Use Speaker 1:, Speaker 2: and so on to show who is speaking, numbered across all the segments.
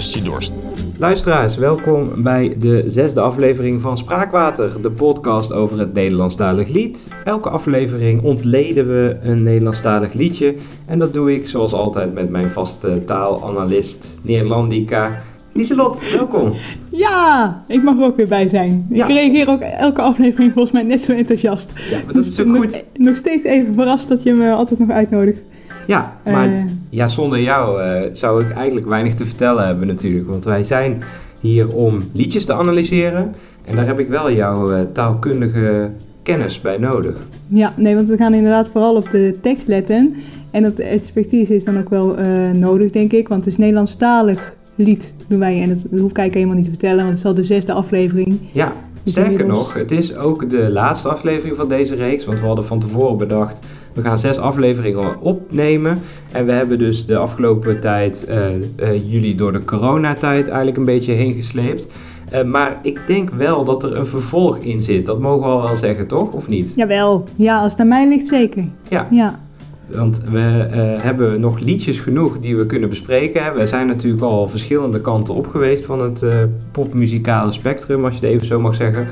Speaker 1: Spraakwater lust je dorst.
Speaker 2: Luisteraars, welkom bij de zesde aflevering van Spraakwater, de podcast over het Nederlandstalig lied. Elke aflevering ontleden we een Nederlandstalig liedje en dat doe ik zoals altijd met mijn vaste taalanalist Neerlandica. Lieselot, welkom.
Speaker 3: Ja, ik mag er ook weer bij zijn.
Speaker 2: Ja.
Speaker 3: Ik reageer ook elke aflevering volgens mij net zo enthousiast.
Speaker 2: Ja, maar dat is
Speaker 3: nog,
Speaker 2: goed.
Speaker 3: Nog steeds even verrast dat je me altijd nog uitnodigt.
Speaker 2: Ja, maar
Speaker 3: Eh.
Speaker 2: ja, zonder jou eh, zou ik eigenlijk weinig te vertellen hebben natuurlijk. Want wij zijn hier om liedjes te analyseren. En daar heb ik wel jouw eh, taalkundige kennis bij nodig.
Speaker 3: Ja, nee, want we gaan inderdaad vooral op de tekst letten. En dat expertise is dan ook wel nodig, denk ik. Want het is Nederlandstalig lied doen wij. En dat hoef ik eigenlijk helemaal niet te vertellen, want het is al de zesde aflevering.
Speaker 2: Ja,
Speaker 3: Dus
Speaker 2: sterker
Speaker 3: inmiddels-
Speaker 2: nog, het is ook de laatste aflevering van deze reeks. Want we hadden van tevoren bedacht, we gaan zes afleveringen opnemen. En we hebben dus de afgelopen tijd, eh, eh, jullie door de coronatijd eigenlijk een beetje heen gesleept. Eh, maar ik denk wel dat er een vervolg in zit. Dat mogen we al wel zeggen, toch? Of niet?
Speaker 3: Jawel, ja, als het naar mij ligt zeker.
Speaker 2: Ja,
Speaker 3: Ja,
Speaker 2: want we hebben nog liedjes genoeg die we kunnen bespreken. We zijn natuurlijk al verschillende kanten op geweest van het popmuzikale spectrum, als je het even zo mag zeggen.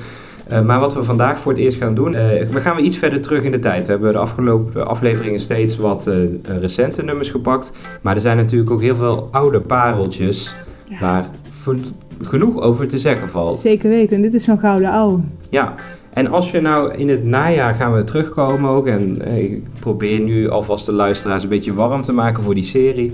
Speaker 2: Eh, maar wat we vandaag voor het eerst gaan doen, eh, we gaan weer iets verder terug in de tijd. We hebben de afgelopen afleveringen steeds wat eh, recente nummers gepakt. Maar er zijn natuurlijk ook heel veel oude pareltjes
Speaker 3: Ja.
Speaker 2: waar genoeg over te zeggen valt.
Speaker 3: zeker weten. En dit is zo'n gouden ouwe.
Speaker 2: Ja, en als je nou in het najaar gaan we terugkomen ook. En ik probeer nu alvast de luisteraars een beetje warm te maken voor die serie.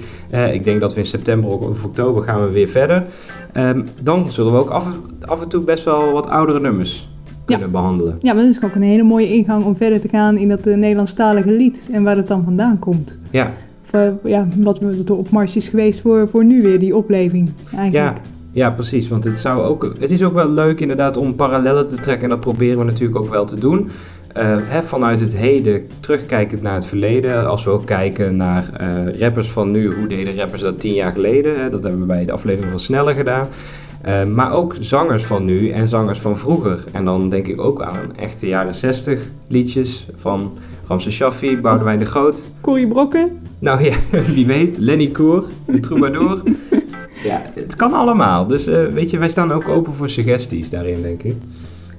Speaker 2: Ik denk dat we in september of oktober gaan we weer verder. Ehm, dan zullen we ook af, af en toe best wel wat oudere nummers kunnen behandelen.
Speaker 3: Ja, maar dat is ook een hele mooie ingang om verder te gaan in dat eh, Nederlandstalige lied. En waar het dan vandaan komt.
Speaker 2: Ja,
Speaker 3: Of, eh, ja, wat er op mars is geweest voor, voor nu weer, die opleving
Speaker 2: ja,
Speaker 3: eigenlijk.
Speaker 2: ja, precies. Want het, zou ook, het is ook wel leuk inderdaad om parallellen te trekken. En dat proberen we natuurlijk ook wel te doen. Eh, hè, vanuit het heden terugkijkend naar het verleden. Als we ook kijken naar rappers van nu, hoe deden rappers dat tien jaar geleden? Hè? Dat hebben we bij de aflevering van Sneller gedaan. Eh, maar ook zangers van nu en zangers van vroeger. En dan denk ik ook aan echte jaren 60 liedjes van Ramses Shaffi, Boudewijn de Groot.
Speaker 3: Corrie Brokken,
Speaker 2: Nou ja, wie weet, Lenny Koer, de troubadour. ja, het kan allemaal. Dus eh, weet je, wij staan ook open voor suggesties daarin, denk ik.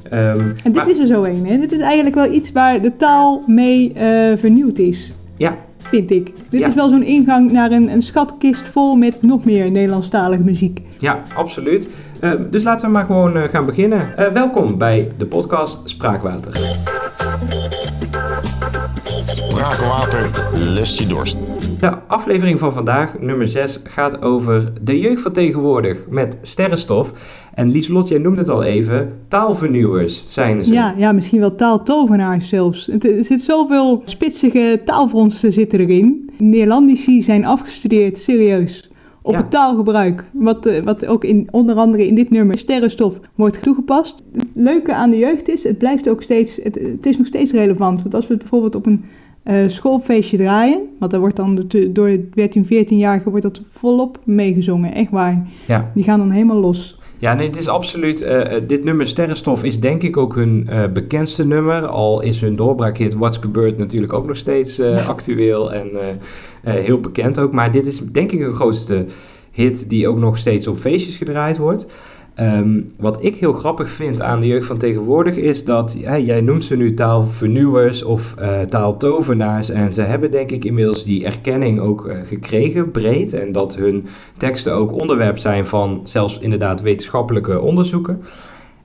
Speaker 2: Ehm,
Speaker 3: En dit
Speaker 2: maar-
Speaker 3: is er zo een, hè? Dit is eigenlijk wel iets waar de taal mee eh, vernieuwd is,
Speaker 2: Ja,
Speaker 3: vind ik. Dit
Speaker 2: Ja.
Speaker 3: is wel zo'n ingang naar een, een schatkist vol met nog meer Nederlandstalige muziek.
Speaker 2: Ja, absoluut. Ehm, dus laten we maar gewoon eh, gaan beginnen. Eh, welkom bij de podcast Spraakwater.
Speaker 1: Spraakwater lust je dorst.
Speaker 2: De aflevering van vandaag, nummer 6, gaat over de jeugd van tegenwoordig met sterrenstof. En Lieslot, jij noemde het al even, taalvernieuwers zijn ze.
Speaker 3: Ja, ja, misschien wel taaltovenaars zelfs. Er zit zoveel spitsige taalfronsen zitten erin. Nederlandici zijn afgestudeerd, serieus. Op
Speaker 2: Ja.
Speaker 3: het taalgebruik, wat, eh, wat ook in, onder andere in dit nummer sterrenstof wordt toegepast. Het leuke aan de jeugd is, het blijft ook steeds, het, het is nog steeds relevant. Want als we het bijvoorbeeld op een eh, schoolfeestje draaien, want daar wordt dan de, door de 13, 14-jarigen wordt dat volop meegezongen, echt waar.
Speaker 2: Ja.
Speaker 3: Die gaan dan helemaal los.
Speaker 2: Ja, nee, het is absoluut. eh, dit nummer Sterrenstof is denk ik ook hun bekendste nummer. Al is hun doorbraakhit What's Gebeurd natuurlijk ook nog steeds eh,
Speaker 3: Ja.
Speaker 2: actueel en heel bekend ook. Maar dit is denk ik hun grootste hit die ook nog steeds op feestjes gedraaid wordt. Ehm, wat ik heel grappig vind aan de jeugd van tegenwoordig is dat, jij noemt ze nu taalvernieuwers of eh, taaltovenaars. En ze hebben denk ik inmiddels die erkenning ook eh, gekregen, breed. En dat hun teksten ook onderwerp zijn van zelfs inderdaad wetenschappelijke onderzoeken.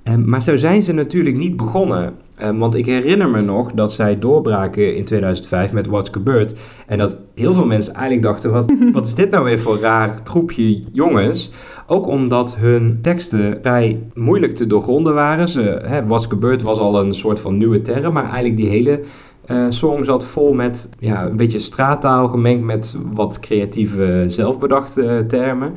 Speaker 2: Ehm, maar zo zijn ze natuurlijk niet begonnen. Ehm, want ik herinner me nog dat zij doorbraken in 2005 met What's Gebeurd. En dat heel veel mensen eigenlijk dachten, wat, wat is dit nou weer voor raar groepje jongens? Ook omdat hun teksten vrij moeilijk te doorgronden waren. Ze, hè, What's Gebeurd was al een soort van nieuwe term, maar eigenlijk die hele eh, song zat vol met ja, een beetje straattaal gemengd met wat creatieve zelfbedachte termen.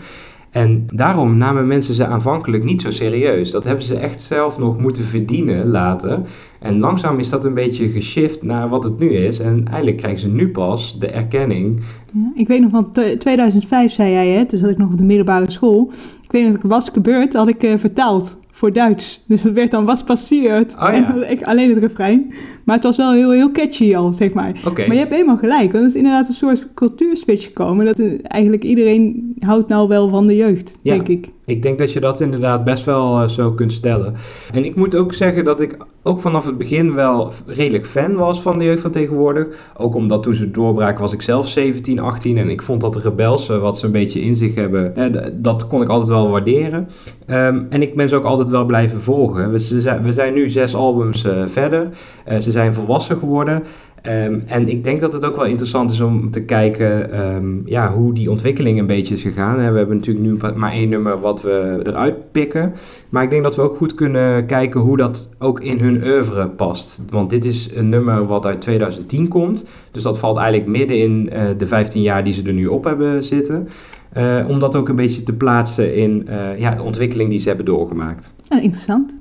Speaker 2: En daarom namen mensen ze aanvankelijk niet zo serieus. Dat hebben ze echt zelf nog moeten verdienen later. En langzaam is dat een beetje geshift naar wat het nu is. En eigenlijk krijgen ze nu pas de erkenning.
Speaker 3: Ja, ik weet nog van t- 2005 zei jij, hè, toen zat ik nog op de middelbare school. Ik weet nog dat ik was gebeurd, had ik eh, vertaald voor Duits. Dus dat werd dan was passiert.
Speaker 2: Oh, ja.
Speaker 3: En alleen het refrein. Maar het was wel heel, heel catchy al, zeg maar. Maar je hebt helemaal gelijk. Want het is inderdaad een soort cultuurswitch gekomen. Dat eh, eigenlijk iedereen houdt nou wel van de jeugd,
Speaker 2: Ja.
Speaker 3: denk ik.
Speaker 2: Ik denk dat je dat inderdaad best wel eh, zo kunt stellen. En ik moet ook zeggen dat ik ook vanaf het begin wel redelijk fan was van de jeugd van tegenwoordig. Ook omdat toen ze doorbraken was ik zelf 17, 18 en ik vond dat de rebelse wat ze een beetje in zich hebben, eh, dat kon ik altijd wel waarderen. Ehm, en ik ben ze ook altijd wel blijven volgen. We, zijn, we zijn nu zes albums eh, verder. Eh, ze zijn volwassen geworden. Ehm, en ik denk dat het ook wel interessant is om te kijken ehm, ja, hoe die ontwikkeling een beetje is gegaan. We hebben natuurlijk nu maar één nummer wat we eruit pikken. Maar ik denk dat we ook goed kunnen kijken hoe dat ook in hun oeuvre past. Want dit is een nummer wat uit 2010 komt. Dus dat valt eigenlijk midden in eh, de 15 jaar die ze er nu op hebben zitten. Eh, om dat ook een beetje te plaatsen in eh, ja, de ontwikkeling die ze hebben doorgemaakt.
Speaker 3: Ja, interessant.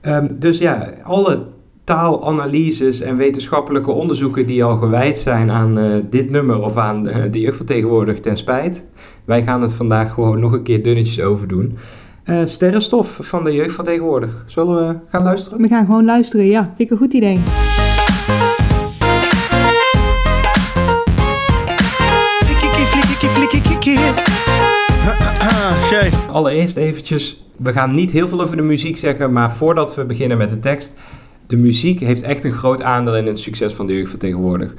Speaker 2: Ehm, dus ja, alle taalanalyses en wetenschappelijke onderzoeken die al gewijd zijn aan eh, dit nummer of aan eh, de jeugd van tegenwoordig ten spijt. Wij gaan het vandaag gewoon nog een keer dunnetjes over doen. Eh, sterrenstof van de jeugd van tegenwoordig. Zullen we gaan luisteren?
Speaker 3: We gaan gewoon luisteren. Ja, vind ik een goed idee.
Speaker 4: Flikkie, flikkie. Shay.
Speaker 2: Allereerst eventjes, we gaan niet heel veel over de muziek zeggen, maar voordat we beginnen met de tekst. De muziek heeft echt een groot aandeel in het succes van de jeugd van tegenwoordig.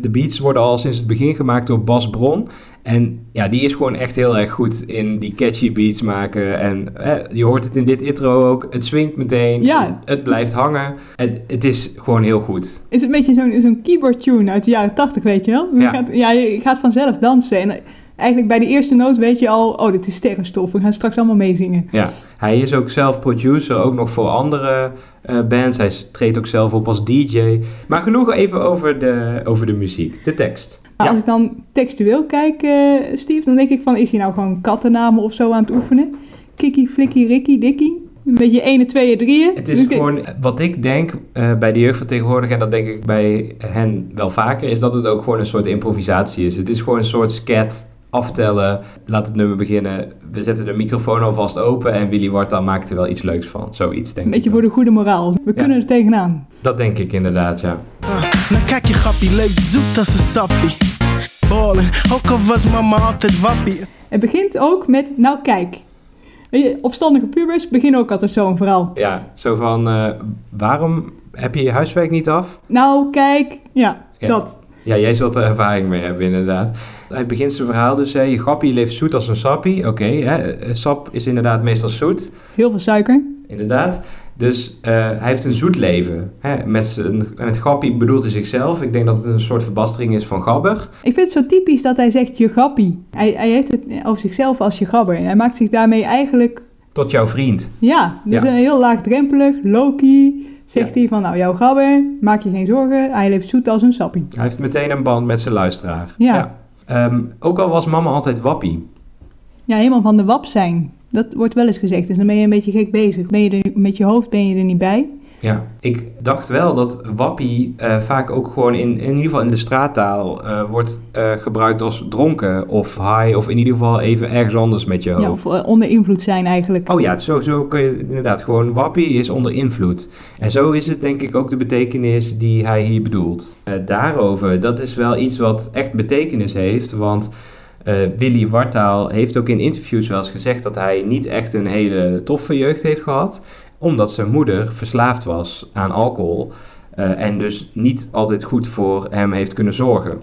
Speaker 2: De beats worden al sinds het begin gemaakt door Bas Bron. En ja, die is gewoon echt heel erg goed in die catchy beats maken. En eh, je hoort het in dit intro ook. Het swingt meteen.
Speaker 3: Ja.
Speaker 2: Het blijft hangen. En het is gewoon heel goed.
Speaker 3: Is het een beetje zo'n zo'n keyboard tune uit de jaren 80, weet je wel? Je
Speaker 2: Ja.
Speaker 3: Gaat, ja, je gaat vanzelf dansen. En eigenlijk bij de eerste noot weet je al, oh, dit is sterrenstof. We gaan straks allemaal meezingen.
Speaker 2: Ja, hij is ook zelf producer, ook nog voor andere eh, bands. Hij treedt ook zelf op als DJ. Maar genoeg even over de, over de muziek, de tekst.
Speaker 3: Maar
Speaker 2: Ja.
Speaker 3: als ik dan textueel kijk, eh, Steve, dan denk ik van, is hij nou gewoon kattennamen of zo aan het oefenen? Kikkie, flikkie, rikkie, dikkie. Een beetje 1, 2, 3.
Speaker 2: Het is gewoon, wat ik denk eh, bij de jeugd van tegenwoordig, en dat denk ik bij hen wel vaker, is dat het ook gewoon een soort improvisatie is. Het is gewoon een soort scat, aftellen, laat het nummer beginnen. We zetten de microfoon alvast open en Willy Warta maakt er wel iets leuks van. Zoiets denk
Speaker 3: Een
Speaker 2: ik.
Speaker 3: beetje
Speaker 2: dan.
Speaker 3: voor de goede moraal. We kunnen er tegenaan.
Speaker 2: Dat denk ik inderdaad, ja.
Speaker 4: Uh, nou kijk je grappie, leeft zoet als een sappie. Ballen, ook al was mama altijd wappie.
Speaker 3: Het begint ook met, nou kijk. Weet je, opstandige pubers beginnen ook altijd zo'n verhaal.
Speaker 2: Ja, zo van, eh, waarom heb je je huiswerk niet af?
Speaker 3: Nou kijk, ja,
Speaker 2: Ja.
Speaker 3: dat.
Speaker 2: Ja, jij zult er ervaring mee hebben, inderdaad. Hij begint zijn verhaal dus, hè, je grappie leeft zoet als een sappie. Oké, eh, sap is inderdaad meestal zoet,
Speaker 3: Heel veel suiker.
Speaker 2: inderdaad. Dus eh, hij heeft een zoet leven. Hè. Met, zijn, met grappie bedoelt hij zichzelf. Ik denk dat het een soort verbastering is van gabber.
Speaker 3: Ik vind het zo typisch dat hij zegt je grappie. Hij, hij heeft het over zichzelf als je gabber. En hij maakt zich daarmee eigenlijk,
Speaker 2: Tot jouw vriend.
Speaker 3: ja, dus
Speaker 2: Ja.
Speaker 3: een heel laagdrempelig, Loki. Zegt
Speaker 2: Ja.
Speaker 3: hij van, nou jouw gabber, maak je geen zorgen. Hij leeft zoet als een sappie.
Speaker 2: Hij heeft meteen een band met zijn luisteraar.
Speaker 3: Ja.
Speaker 2: Ehm, ook al was mama altijd wappie.
Speaker 3: Ja, helemaal van de wap zijn. Dat wordt wel eens gezegd, dus dan ben je een beetje gek bezig. Ben je er, met je hoofd ben je er niet bij.
Speaker 2: Ja, ik dacht wel dat wappie eh, vaak ook gewoon in, in ieder geval in de straattaal eh, wordt eh, gebruikt als dronken of high of in ieder geval even ergens anders met je
Speaker 3: Ja,
Speaker 2: hoofd.
Speaker 3: of onder invloed zijn eigenlijk.
Speaker 2: Oh ja, zo, zo kun je inderdaad gewoon wappie is onder invloed. En zo is het denk ik ook de betekenis die hij hier bedoelt. Eh, daarover, dat is wel iets wat echt betekenis heeft, want eh, Willy Wartaal heeft ook in interviews wel eens gezegd dat hij niet echt een hele toffe jeugd heeft gehad, omdat zijn moeder verslaafd was aan alcohol eh, en dus niet altijd goed voor hem heeft kunnen zorgen.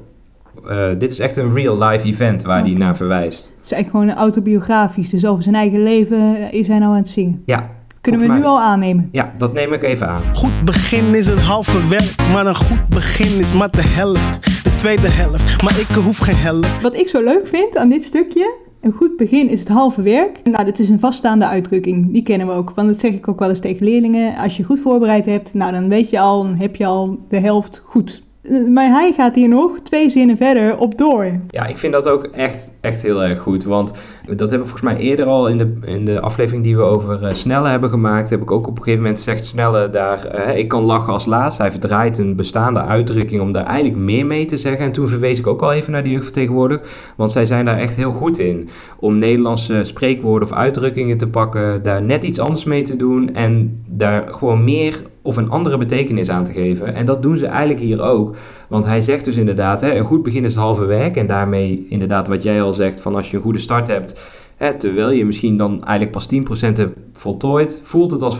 Speaker 2: Eh, dit is echt een real-life event waar hij naar verwijst.
Speaker 3: Het is eigenlijk gewoon autobiografisch. Dus over zijn eigen leven is hij nou aan het zingen.
Speaker 2: Ja,
Speaker 3: Kunnen we nu al aannemen.
Speaker 2: Ja, dat neem ik even aan.
Speaker 4: Goed begin is het halve werk, maar een goed begin is maar de helft. De tweede helft, maar ik hoef geen helft.
Speaker 3: Wat ik zo leuk vind aan dit stukje, een goed begin is het halve werk. Nou, dat is een vaststaande uitdrukking. Die kennen we ook. Want dat zeg ik ook wel eens tegen leerlingen. Als je goed voorbereid hebt, nou dan weet je al, dan heb je al de helft goed. Maar hij gaat hier nog twee zinnen verder op door.
Speaker 2: Ja, ik vind dat ook echt, echt heel erg goed. Want dat hebben we volgens mij eerder al in de, in de aflevering die we over eh, Snelle hebben gemaakt. Heb ik ook op een gegeven moment gezegd: Snelle daar, eh, ik kan lachen als laatst. Hij verdraait een bestaande uitdrukking om daar eigenlijk meer mee te zeggen. En toen verwees ik ook al even naar de jeugdvertegenwoordiger. Want zij zijn daar echt heel goed in. Om Nederlandse spreekwoorden of uitdrukkingen te pakken. Daar net iets anders mee te doen. En daar gewoon meer of een andere betekenis aan te geven. En dat doen ze eigenlijk hier ook. Want hij zegt dus inderdaad, hè, een goed begin is het halve werk. En daarmee inderdaad wat jij al zegt, van als je een goede start hebt... Hè, terwijl je misschien dan eigenlijk pas 10% hebt voltooid, voelt het als 50%.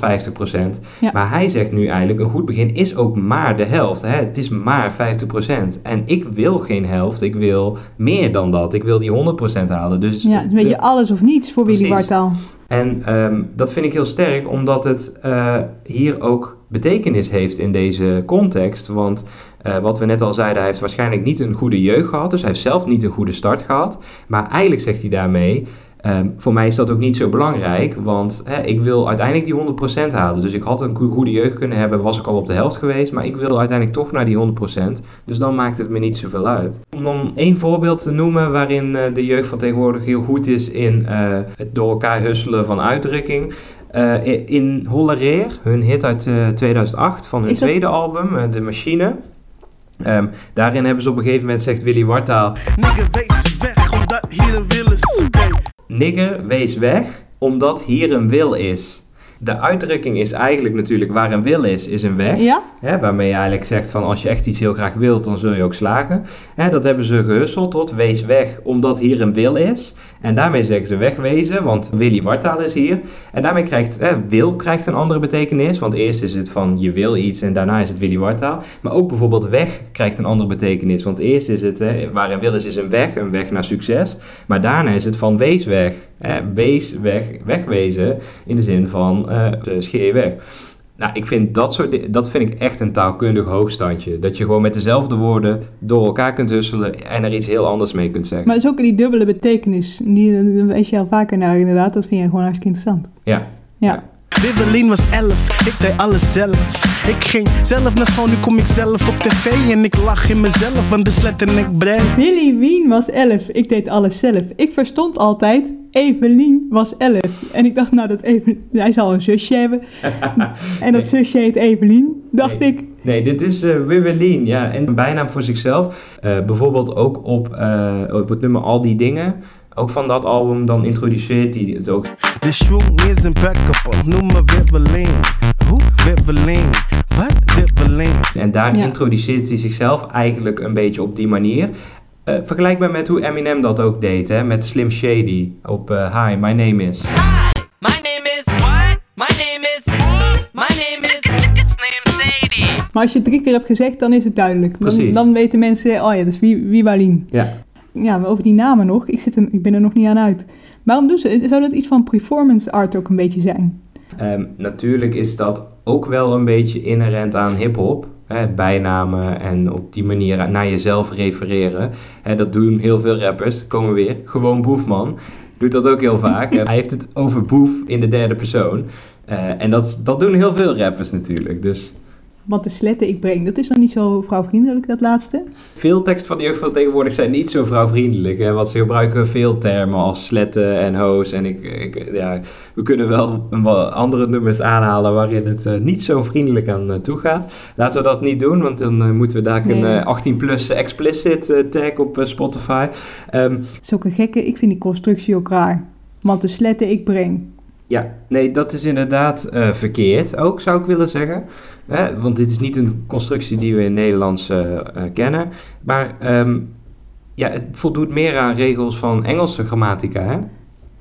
Speaker 3: Ja.
Speaker 2: Maar hij zegt nu eigenlijk, een goed begin is ook maar de helft. Hè? Het is maar 50%. En ik wil geen helft, ik wil meer dan dat. Ik wil die 100% halen. Dus
Speaker 3: Ja, een beetje alles of niets voor Willy
Speaker 2: Precies. En ehm, dat vind ik heel sterk, omdat het eh, hier ook betekenis heeft in deze context. Want eh, wat we net al zeiden, hij heeft waarschijnlijk niet een goede jeugd gehad. Dus hij heeft zelf niet een goede start gehad. Maar eigenlijk zegt hij daarmee. Ehm, voor mij is dat ook niet zo belangrijk, want hè, ik wil uiteindelijk die 100% halen. Dus ik had een go- goede jeugd kunnen hebben, was ik al op de helft geweest, maar ik wil uiteindelijk toch naar die 100%. Dus dan maakt het me niet zoveel uit. Om dan één voorbeeld te noemen waarin eh, de jeugd van tegenwoordig heel goed is in eh, het door elkaar husselen van uitdrukking. Eh, in Hollereer, hun hit uit eh, 2008 van hun
Speaker 3: dat-
Speaker 2: tweede album, De Machine. Ehm, daarin hebben ze op een gegeven moment, zegt Willy Wartaal,
Speaker 4: Nigga, wees weg, omdat hier een wil is.
Speaker 2: Nigger, wees weg, omdat hier een wil is. De uitdrukking is eigenlijk natuurlijk waar een wil is, is een weg.
Speaker 3: Ja?
Speaker 2: Hè, waarmee je eigenlijk zegt van als je echt iets heel graag wilt, dan zul je ook slagen. Hè, dat hebben ze gehusseld tot wees weg, omdat hier een wil is. En daarmee zeggen ze wegwezen, want Willy Wartaal is hier. En daarmee krijgt hè, wil krijgt een andere betekenis. Want eerst is het van je wil iets en daarna is het Willy Wartaal. Maar ook bijvoorbeeld weg krijgt een andere betekenis. Want eerst is het, hè, waar een wil is, is een weg, een weg naar succes. Maar daarna is het van wees weg. Wees weg, wegwezen in de zin van eh scheer je weg. Nou, ik vind dat soort dat vind ik echt een taalkundig hoogstandje. Dat je gewoon met dezelfde woorden door elkaar kunt husselen en er iets heel anders mee kunt zeggen.
Speaker 3: Maar het is ook die dubbele betekenis. Die daar wees je al vaker naar inderdaad. Dat vind je gewoon hartstikke interessant.
Speaker 2: Ja.
Speaker 3: Ja.
Speaker 4: Wibbelin was elf, ik deed alles zelf. Ik ging zelf naar school, nu kom ik zelf op tv en ik lach in mezelf, want de slet en ik breng.
Speaker 3: Willy Wien was 11. Ik deed alles zelf. Ik verstond altijd, Evelien was 11. En ik dacht, nou, dat Evelien, hij zal een zusje hebben. en dat zusje heet Evelien. Dacht
Speaker 2: Nee.
Speaker 3: ik,
Speaker 2: Nee, dit is Wibbelin, ja. En een bijnaam voor zichzelf. Eh, bijvoorbeeld ook op, eh, op het nummer Al Die Dingen. Ook van dat album, dan introduceert hij het ook.
Speaker 4: De schoen is impeccable, noem me Wibbelin. Hoe? Wibbelin. Wat? Wibbelin.
Speaker 2: En daar
Speaker 3: Ja.
Speaker 2: introduceert hij zichzelf eigenlijk een beetje op die manier. Eh, vergelijkbaar met hoe Eminem dat ook deed, hè, met Slim Shady op eh, Hi, My Name Is.
Speaker 5: My name is what? My name is My name is Slim Sadie.
Speaker 3: maar als je het drie keer hebt gezegd, dan is het duidelijk. Dan,
Speaker 2: Precies.
Speaker 3: dan weten mensen, oh ja, dat is Wi- Wibalien.
Speaker 2: Ja.
Speaker 3: Ja, maar over die namen nog. Ik, zit er, ik ben er nog niet aan uit. Waarom doen ze? Zou dat iets van performance art ook een beetje zijn?
Speaker 2: Ehm, natuurlijk is dat ook wel een beetje inherent aan hip-hop. Bijnamen en op die manier naar jezelf refereren. Hè, dat doen heel veel rappers. Komen we weer. Gewoon Boefman doet dat ook heel vaak. Hij heeft het over Boef in de derde persoon. Eh, en dat, dat doen heel veel rappers natuurlijk. Dus
Speaker 3: Wat de sletten ik breng. Dat is dan niet zo vrouwvriendelijk, dat laatste?
Speaker 2: veel teksten van de jeugd van tegenwoordig zijn niet zo vrouwvriendelijk. Hè, want ze gebruiken veel termen als sletten en hoos. En ik, ik, ja, we kunnen wel een andere nummers aanhalen waarin het eh, niet zo vriendelijk aan eh, toe gaat. Laten we dat niet doen, want dan eh, moeten we daar een
Speaker 3: Nee.
Speaker 2: eh, 18 plus explicit tag op Spotify. Ehm,
Speaker 3: Zulke gekke, ik vind die constructie ook raar. Want de sletten ik breng.
Speaker 2: Ja, nee, dat is inderdaad eh, verkeerd ook, zou ik willen zeggen. Hè, want dit is niet een constructie die we in Nederlands eh, eh, kennen. Maar ehm, ja, het voldoet meer aan regels van Engelse grammatica, hè?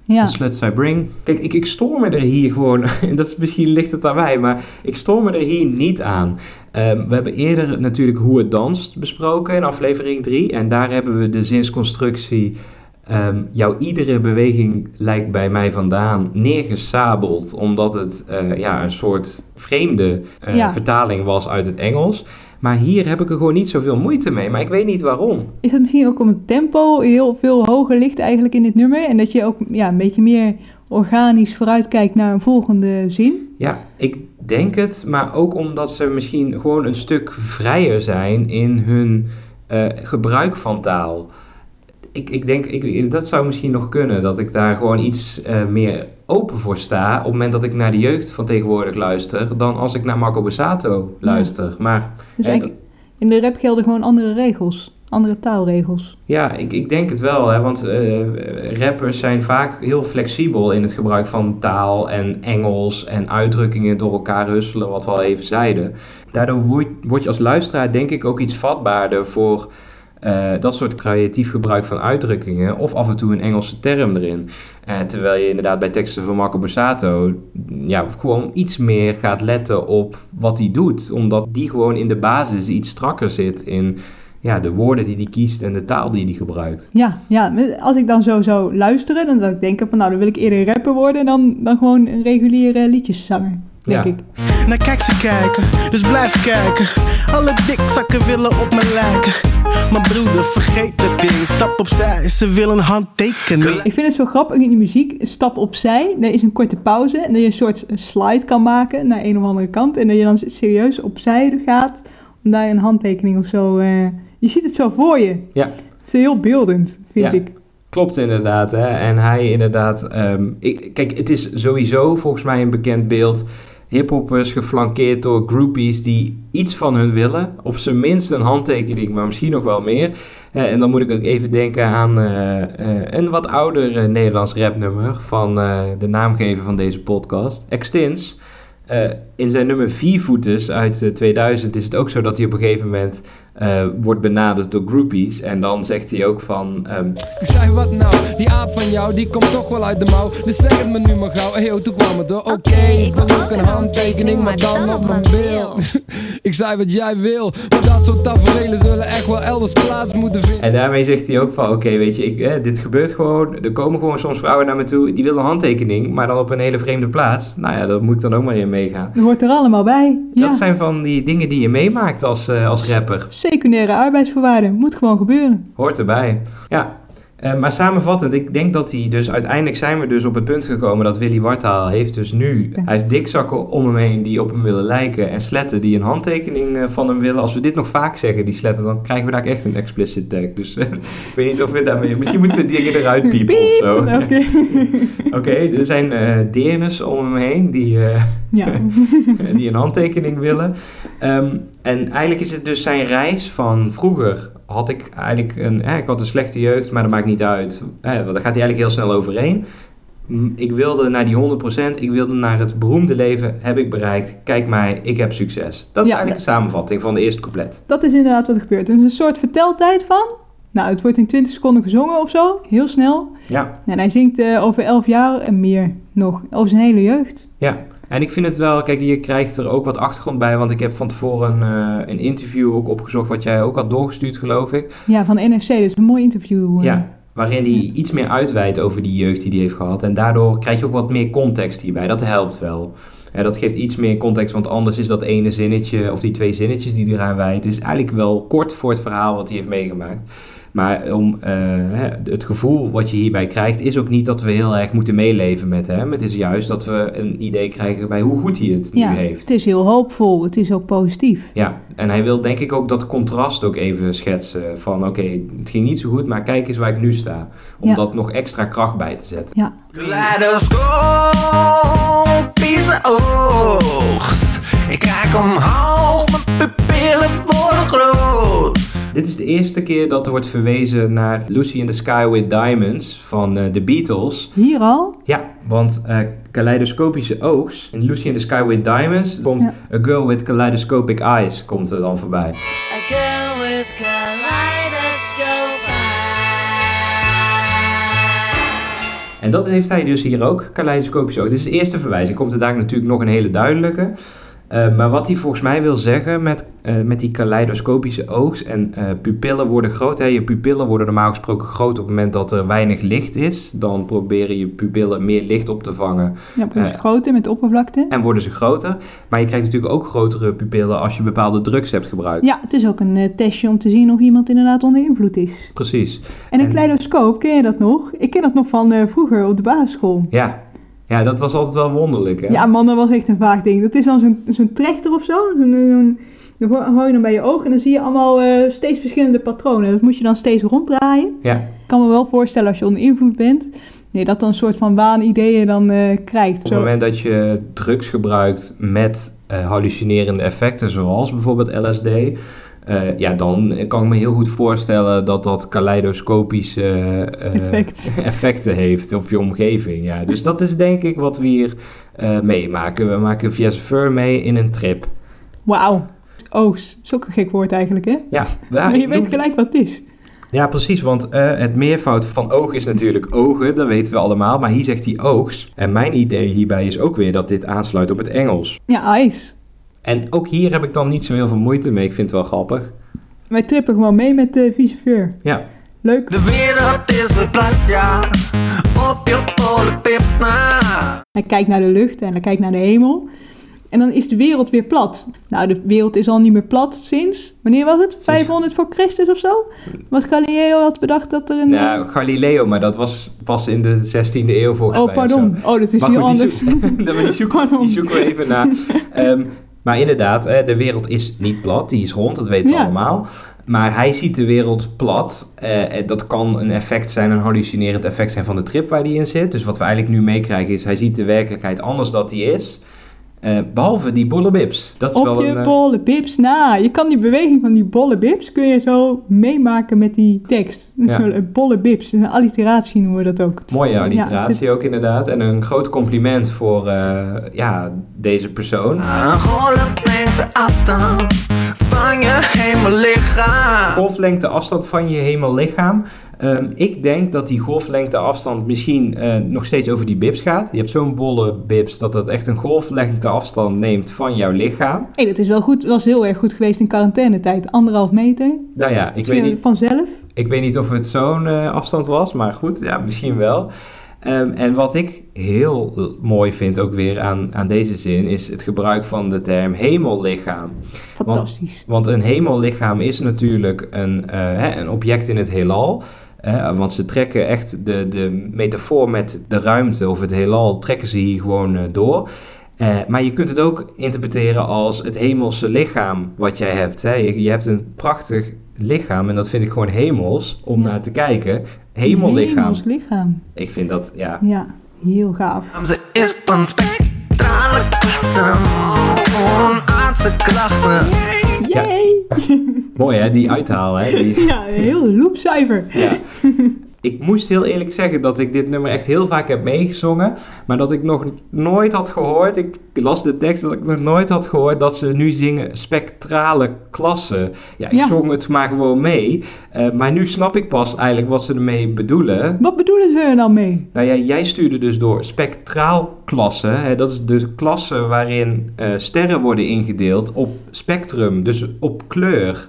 Speaker 3: Ja,
Speaker 2: The sluts I bring. Kijk, ik, ik stoor me er hier gewoon, en dat is, misschien ligt het aan mij, maar ik stoor me er hier niet aan. Ehm, we hebben eerder natuurlijk hoe het danst besproken in aflevering 3. En daar hebben we de zinsconstructie, ehm, jouw iedere beweging lijkt bij mij vandaan, neergesabeld. Omdat het eh, ja, een soort vreemde eh,
Speaker 3: Ja.
Speaker 2: vertaling was uit het Engels. Maar hier heb ik er gewoon niet zoveel moeite mee, maar ik weet niet waarom.
Speaker 3: is dat misschien ook omdat het tempo heel veel hoger ligt eigenlijk in dit nummer? En dat je ook ja, een beetje meer organisch vooruitkijkt naar een volgende zin?
Speaker 2: Ja, ik denk het, maar ook omdat ze misschien gewoon een stuk vrijer zijn in hun eh, gebruik van taal. Ik, ik denk, ik, dat zou misschien nog kunnen, dat ik daar gewoon iets eh, meer open voor sta op het moment dat ik naar de jeugd van tegenwoordig luister, dan als ik naar Marco Borsato luister. Maar
Speaker 3: Dus eigenlijk, in de rap gelden gewoon andere regels, andere taalregels.
Speaker 2: Ja, ik, ik denk het wel, hè, want eh, rappers zijn vaak heel flexibel in het gebruik van taal en Engels en uitdrukkingen door elkaar husselen, wat we al even zeiden. Daardoor word, word je als luisteraar denk ik ook iets vatbaarder voor eh, dat soort creatief gebruik van uitdrukkingen of af en toe een Engelse term erin. Eh, terwijl je inderdaad bij teksten van Marco Borsato ja, gewoon iets meer gaat letten op wat hij doet, omdat die gewoon in de basis iets strakker zit in ja, de woorden die hij kiest en de taal die hij gebruikt.
Speaker 3: Ja, ja, als ik dan zo zou luisteren, dan zou ik denken van nou, dan wil ik eerder rapper worden dan, dan gewoon een reguliere liedjeszanger, denk
Speaker 2: Ja.
Speaker 3: ik.
Speaker 4: Naar kijk ze kijken, dus blijf kijken. Alle dikzakken willen op me lijken. Maar broeder, vergeet het ding. Stap opzij, ze willen handtekening.
Speaker 3: Ik vind het zo grappig in die muziek, stap opzij, er is een korte pauze en dat je een soort slide kan maken naar een of andere kant en dat je dan serieus opzij gaat om daar een handtekening of zo, eh, je ziet het zo voor je.
Speaker 2: Ja.
Speaker 3: Het is heel beeldend, vind
Speaker 2: Ja.
Speaker 3: ik.
Speaker 2: Klopt inderdaad. Hè? En hij inderdaad. ehm, ik, kijk, het is sowieso volgens mij een bekend beeld. Hiphoppers geflankeerd door groupies die iets van hun willen. Op zijn minst een handtekening, maar misschien nog wel meer. Eh, en dan moet ik ook even denken aan eh, eh, een wat ouder Nederlands rapnummer van de naamgever van deze podcast, Extins. In zijn nummer Viervoeters uit eh, 2000 is het ook zo dat hij op een gegeven moment eh, wordt benaderd door groupies. En dan zegt hij ook van... ehm,
Speaker 6: Ik zei wat nou, die aap van jou, die komt toch wel uit de mouw. Dus zeg het me nu maar gauw, hey toen kwam het door. Oké, ik wil ook een handtekening, maar dan op mijn beeld. ik zei wat jij wil, maar dat soort tafereelen zullen echt wel elders plaats moeten vinden.
Speaker 2: En daarmee zegt hij ook van, oké, weet je, ik, eh, dit gebeurt gewoon. Er komen gewoon soms vrouwen naar me toe, die willen een handtekening, maar dan op een hele vreemde plaats. Nou ja, daar moet ik dan ook maar in meegaan.
Speaker 3: Dat hoort er allemaal bij. Ja.
Speaker 2: Dat zijn van die dingen die je meemaakt als, eh, als rapper.
Speaker 3: Secundaire arbeidsvoorwaarden, moet gewoon gebeuren.
Speaker 2: Hoort erbij. Ja. Eh, maar samenvattend, ik denk dat hij dus uiteindelijk zijn we dus op het punt gekomen dat Willy Wartaal heeft dus nu, hij heeft dikzakken om hem heen die op hem willen lijken en sletten die een handtekening eh, van hem willen. Als we dit nog vaak zeggen, die sletten, dan krijgen we daar echt een explicit tag. Dus eh, ik weet niet of we daarmee, misschien moeten we dingen eruit piepen of zo.
Speaker 3: Oké.
Speaker 2: Er zijn deernis om hem heen die,
Speaker 3: ja.
Speaker 2: die een handtekening willen. Ehm, en eigenlijk is het dus zijn reis van vroeger. Had ik eigenlijk een, eh, ik had een slechte jeugd, maar dat maakt niet uit. Eh, want daar gaat hij eigenlijk heel snel overheen. Mm, Ik wilde naar die 100%, ik wilde naar het beroemde leven, heb ik bereikt. Kijk mij, ik heb succes. Dat is
Speaker 3: Ja,
Speaker 2: eigenlijk de samenvatting van de eerste couplet.
Speaker 3: Dat is inderdaad wat er gebeurt. Het is een soort verteltijd van. Nou, het wordt in 20 seconden gezongen of zo, heel snel.
Speaker 2: Ja,
Speaker 3: En hij zingt eh, over 11 jaar en meer nog, over zijn hele jeugd.
Speaker 2: ja. En ik vind het wel, kijk, je krijgt er ook wat achtergrond bij, want ik heb van tevoren eh, een interview ook opgezocht, wat jij ook had doorgestuurd, geloof ik.
Speaker 3: Ja, van NRC, dus een mooi interview. eh.
Speaker 2: Ja, waarin hij iets meer uitweidt over die jeugd die hij heeft gehad. En daardoor krijg je ook wat meer context hierbij. Dat helpt wel. Ja, dat geeft iets meer context, want anders is dat ene zinnetje, of die twee zinnetjes die hij eraan wijdt, is eigenlijk wel kort voor het verhaal wat hij heeft meegemaakt. Maar om, eh, hè, het gevoel wat je hierbij krijgt, is ook niet dat we heel erg moeten meeleven met hem. Het is juist dat we een idee krijgen bij hoe goed hij het
Speaker 3: Ja,
Speaker 2: nu heeft.
Speaker 3: het is heel hoopvol, het is ook positief.
Speaker 2: Ja, en hij wil denk ik ook dat contrast ook even schetsen. Van oké, het ging niet zo goed, maar kijk eens waar ik nu sta. Om
Speaker 3: Ja.
Speaker 2: dat nog extra kracht bij te zetten.
Speaker 3: Ja,
Speaker 5: Kaleidoscopische oogst. Ik kijk omhoog, mijn pupillen worden groot.
Speaker 2: Dit is de eerste keer dat er wordt verwezen naar Lucy in the Sky with Diamonds van eh, de Beatles.
Speaker 3: hier al.
Speaker 2: Ja, want eh kaleidoscopische oogst. In Lucy in the Sky with Diamonds komt
Speaker 3: Ja.
Speaker 2: A Girl with Kaleidoscopic Eyes komt er dan voorbij.
Speaker 7: A girl with eyes.
Speaker 2: En dat heeft hij dus hier ook, kaleidoscopische oogst. Dit is de eerste verwijzing. Komt er daar natuurlijk nog een hele duidelijke. Eh, maar wat hij volgens mij wil zeggen met, eh, met die kaleidoscopische oogst en eh, pupillen worden groot. Hè. Je pupillen worden normaal gesproken groot op het moment dat er weinig licht is. Dan proberen je pupillen meer licht op te vangen
Speaker 3: Ja, plus
Speaker 2: Eh.
Speaker 3: groter met oppervlakte.
Speaker 2: en worden ze groter. Maar je krijgt natuurlijk ook grotere pupillen als je bepaalde drugs hebt gebruikt.
Speaker 3: Ja, het is ook een testje om te zien of iemand inderdaad onder invloed is.
Speaker 2: Precies.
Speaker 3: En een
Speaker 2: En-
Speaker 3: kaleidoscoop, ken je dat nog? Ik ken dat nog van vroeger op de basisschool.
Speaker 2: Ja, Ja, dat was altijd wel wonderlijk, hè?
Speaker 3: Ja, man, dat was echt een vaag ding. Dat is dan zo'n zo'n trechter of zo. Zo'n, dan ho- hou je dan bij je oog en dan zie je allemaal eh, steeds verschillende patronen. Dat moet je dan steeds ronddraaien.
Speaker 2: Ja.
Speaker 3: Ik kan me wel voorstellen als je onder invloed bent, nee, dat dan een soort van waanideeën dan eh, krijgt.
Speaker 2: Op het moment dat je drugs gebruikt met eh, hallucinerende effecten, zoals bijvoorbeeld LSD, eh, ja, dan kan ik me heel goed voorstellen dat dat kaleidoscopische eh,
Speaker 3: Effect.
Speaker 2: effecten heeft op je omgeving. Ja. Dus dat is denk ik wat we hier eh, meemaken. We maken via Fur mee in een trip.
Speaker 3: Wauw. Ook een gek woord eigenlijk, hè?
Speaker 2: Ja,
Speaker 3: maar je weet gelijk wat het is.
Speaker 2: Ja, precies, want eh, het meervoud van oog is natuurlijk ogen, dat weten we allemaal, maar hier zegt hij oogs. En mijn idee hierbij is ook weer dat dit aansluit op het Engels.
Speaker 3: Ja, ijs.
Speaker 2: En ook hier heb ik dan niet zo heel veel moeite mee, ik vind het wel grappig.
Speaker 3: Wij trippen gewoon mee met de visiveur.
Speaker 2: Ja,
Speaker 3: Leuk.
Speaker 5: De wereld is verplaatst, ja. Op je polenpips na.
Speaker 3: Hij kijkt naar de lucht en hij kijkt naar de hemel. En dan is de wereld weer plat. Nou, de wereld is al niet meer plat sinds, wanneer was het? 500 voor Christus of zo? Was Galileo had bedacht dat er een...
Speaker 2: nou, Galileo, maar dat was pas in de 16e eeuw volgens
Speaker 3: oh,
Speaker 2: mij. of
Speaker 3: pardon. Oh, dat is
Speaker 2: Maar
Speaker 3: heel
Speaker 2: goed, die
Speaker 3: anders.
Speaker 2: zoek- die, zoeken, die zoeken we even na. Ehm, maar inderdaad, eh, de wereld is niet plat, die is rond, dat weten we
Speaker 3: Ja.
Speaker 2: allemaal. Maar hij ziet de wereld plat. eh, dat kan een effect zijn, een hallucinerend effect zijn van de trip waar hij in zit. Dus wat we eigenlijk nu meekrijgen is, hij ziet de werkelijkheid anders dan die is. Eh, behalve die bolle bips. Dat is
Speaker 3: Op
Speaker 2: wel
Speaker 3: je
Speaker 2: een... eh,
Speaker 3: bolle bips na. Je kan die beweging van die bolle bips kun je zo meemaken met die tekst.
Speaker 2: Ja.
Speaker 3: Een bolle bips. Een alliteratie noemen we dat ook.
Speaker 2: Mooie alliteratie
Speaker 3: Ja,
Speaker 2: ook inderdaad. En een groot compliment voor eh, ja, deze persoon.
Speaker 5: Een golflengte afstand van je hemellichaam.
Speaker 2: Golflengte afstand van je hemellichaam. Ehm ik denk dat die golflengte afstand misschien eh, nog steeds over die bips gaat. Je hebt zo'n bolle bips dat dat echt een golflengte afstand neemt van jouw lichaam.
Speaker 3: Hé, dat is wel goed. was heel erg goed geweest in quarantainetijd. Anderhalf meter.
Speaker 2: Nou ja, ik weet niet,
Speaker 3: Vanzelf.
Speaker 2: ik weet niet of het zo'n eh, afstand was, maar goed, ja, misschien wel. Ehm, en wat ik heel mooi vind ook weer aan, aan deze zin is het gebruik van de term hemellichaam.
Speaker 3: Fantastisch.
Speaker 2: Want een hemellichaam is natuurlijk een, eh, hè, een object in het heelal. Eh, want ze trekken echt de, de metafoor met de ruimte of het heelal, trekken ze hier gewoon eh, door. Eh, maar je kunt het ook interpreteren als het hemelse lichaam wat jij hebt. Hè. Je, je hebt een prachtig lichaam en dat vind ik gewoon hemels om
Speaker 3: Ja.
Speaker 2: naar te kijken. Hemellichaam.
Speaker 3: Hemels lichaam.
Speaker 2: Ik vind dat, ja.
Speaker 3: Ja, heel gaaf.
Speaker 5: Ze is van spectrale klasse. Onaardse
Speaker 2: Ja.
Speaker 3: Yay!
Speaker 2: Mooi hè, die uithaal hè. Die,
Speaker 3: Ja, heel loopzuiver.
Speaker 2: Ja. Ik moest heel eerlijk zeggen dat ik dit nummer echt heel vaak heb meegezongen. Maar dat ik nog nooit had gehoord. Ik las de tekst dat ik nog nooit had gehoord dat ze nu zingen spectrale klassen. Ja, ik
Speaker 3: Ja.
Speaker 2: zong het maar gewoon mee. Eh, maar nu snap ik pas eigenlijk wat ze ermee bedoelen.
Speaker 3: Wat bedoelen ze er dan mee?
Speaker 2: Nou ja, jij stuurde dus door spectraal klassen. Hè, dat is de klasse waarin eh, sterren worden ingedeeld op spectrum, dus op kleur.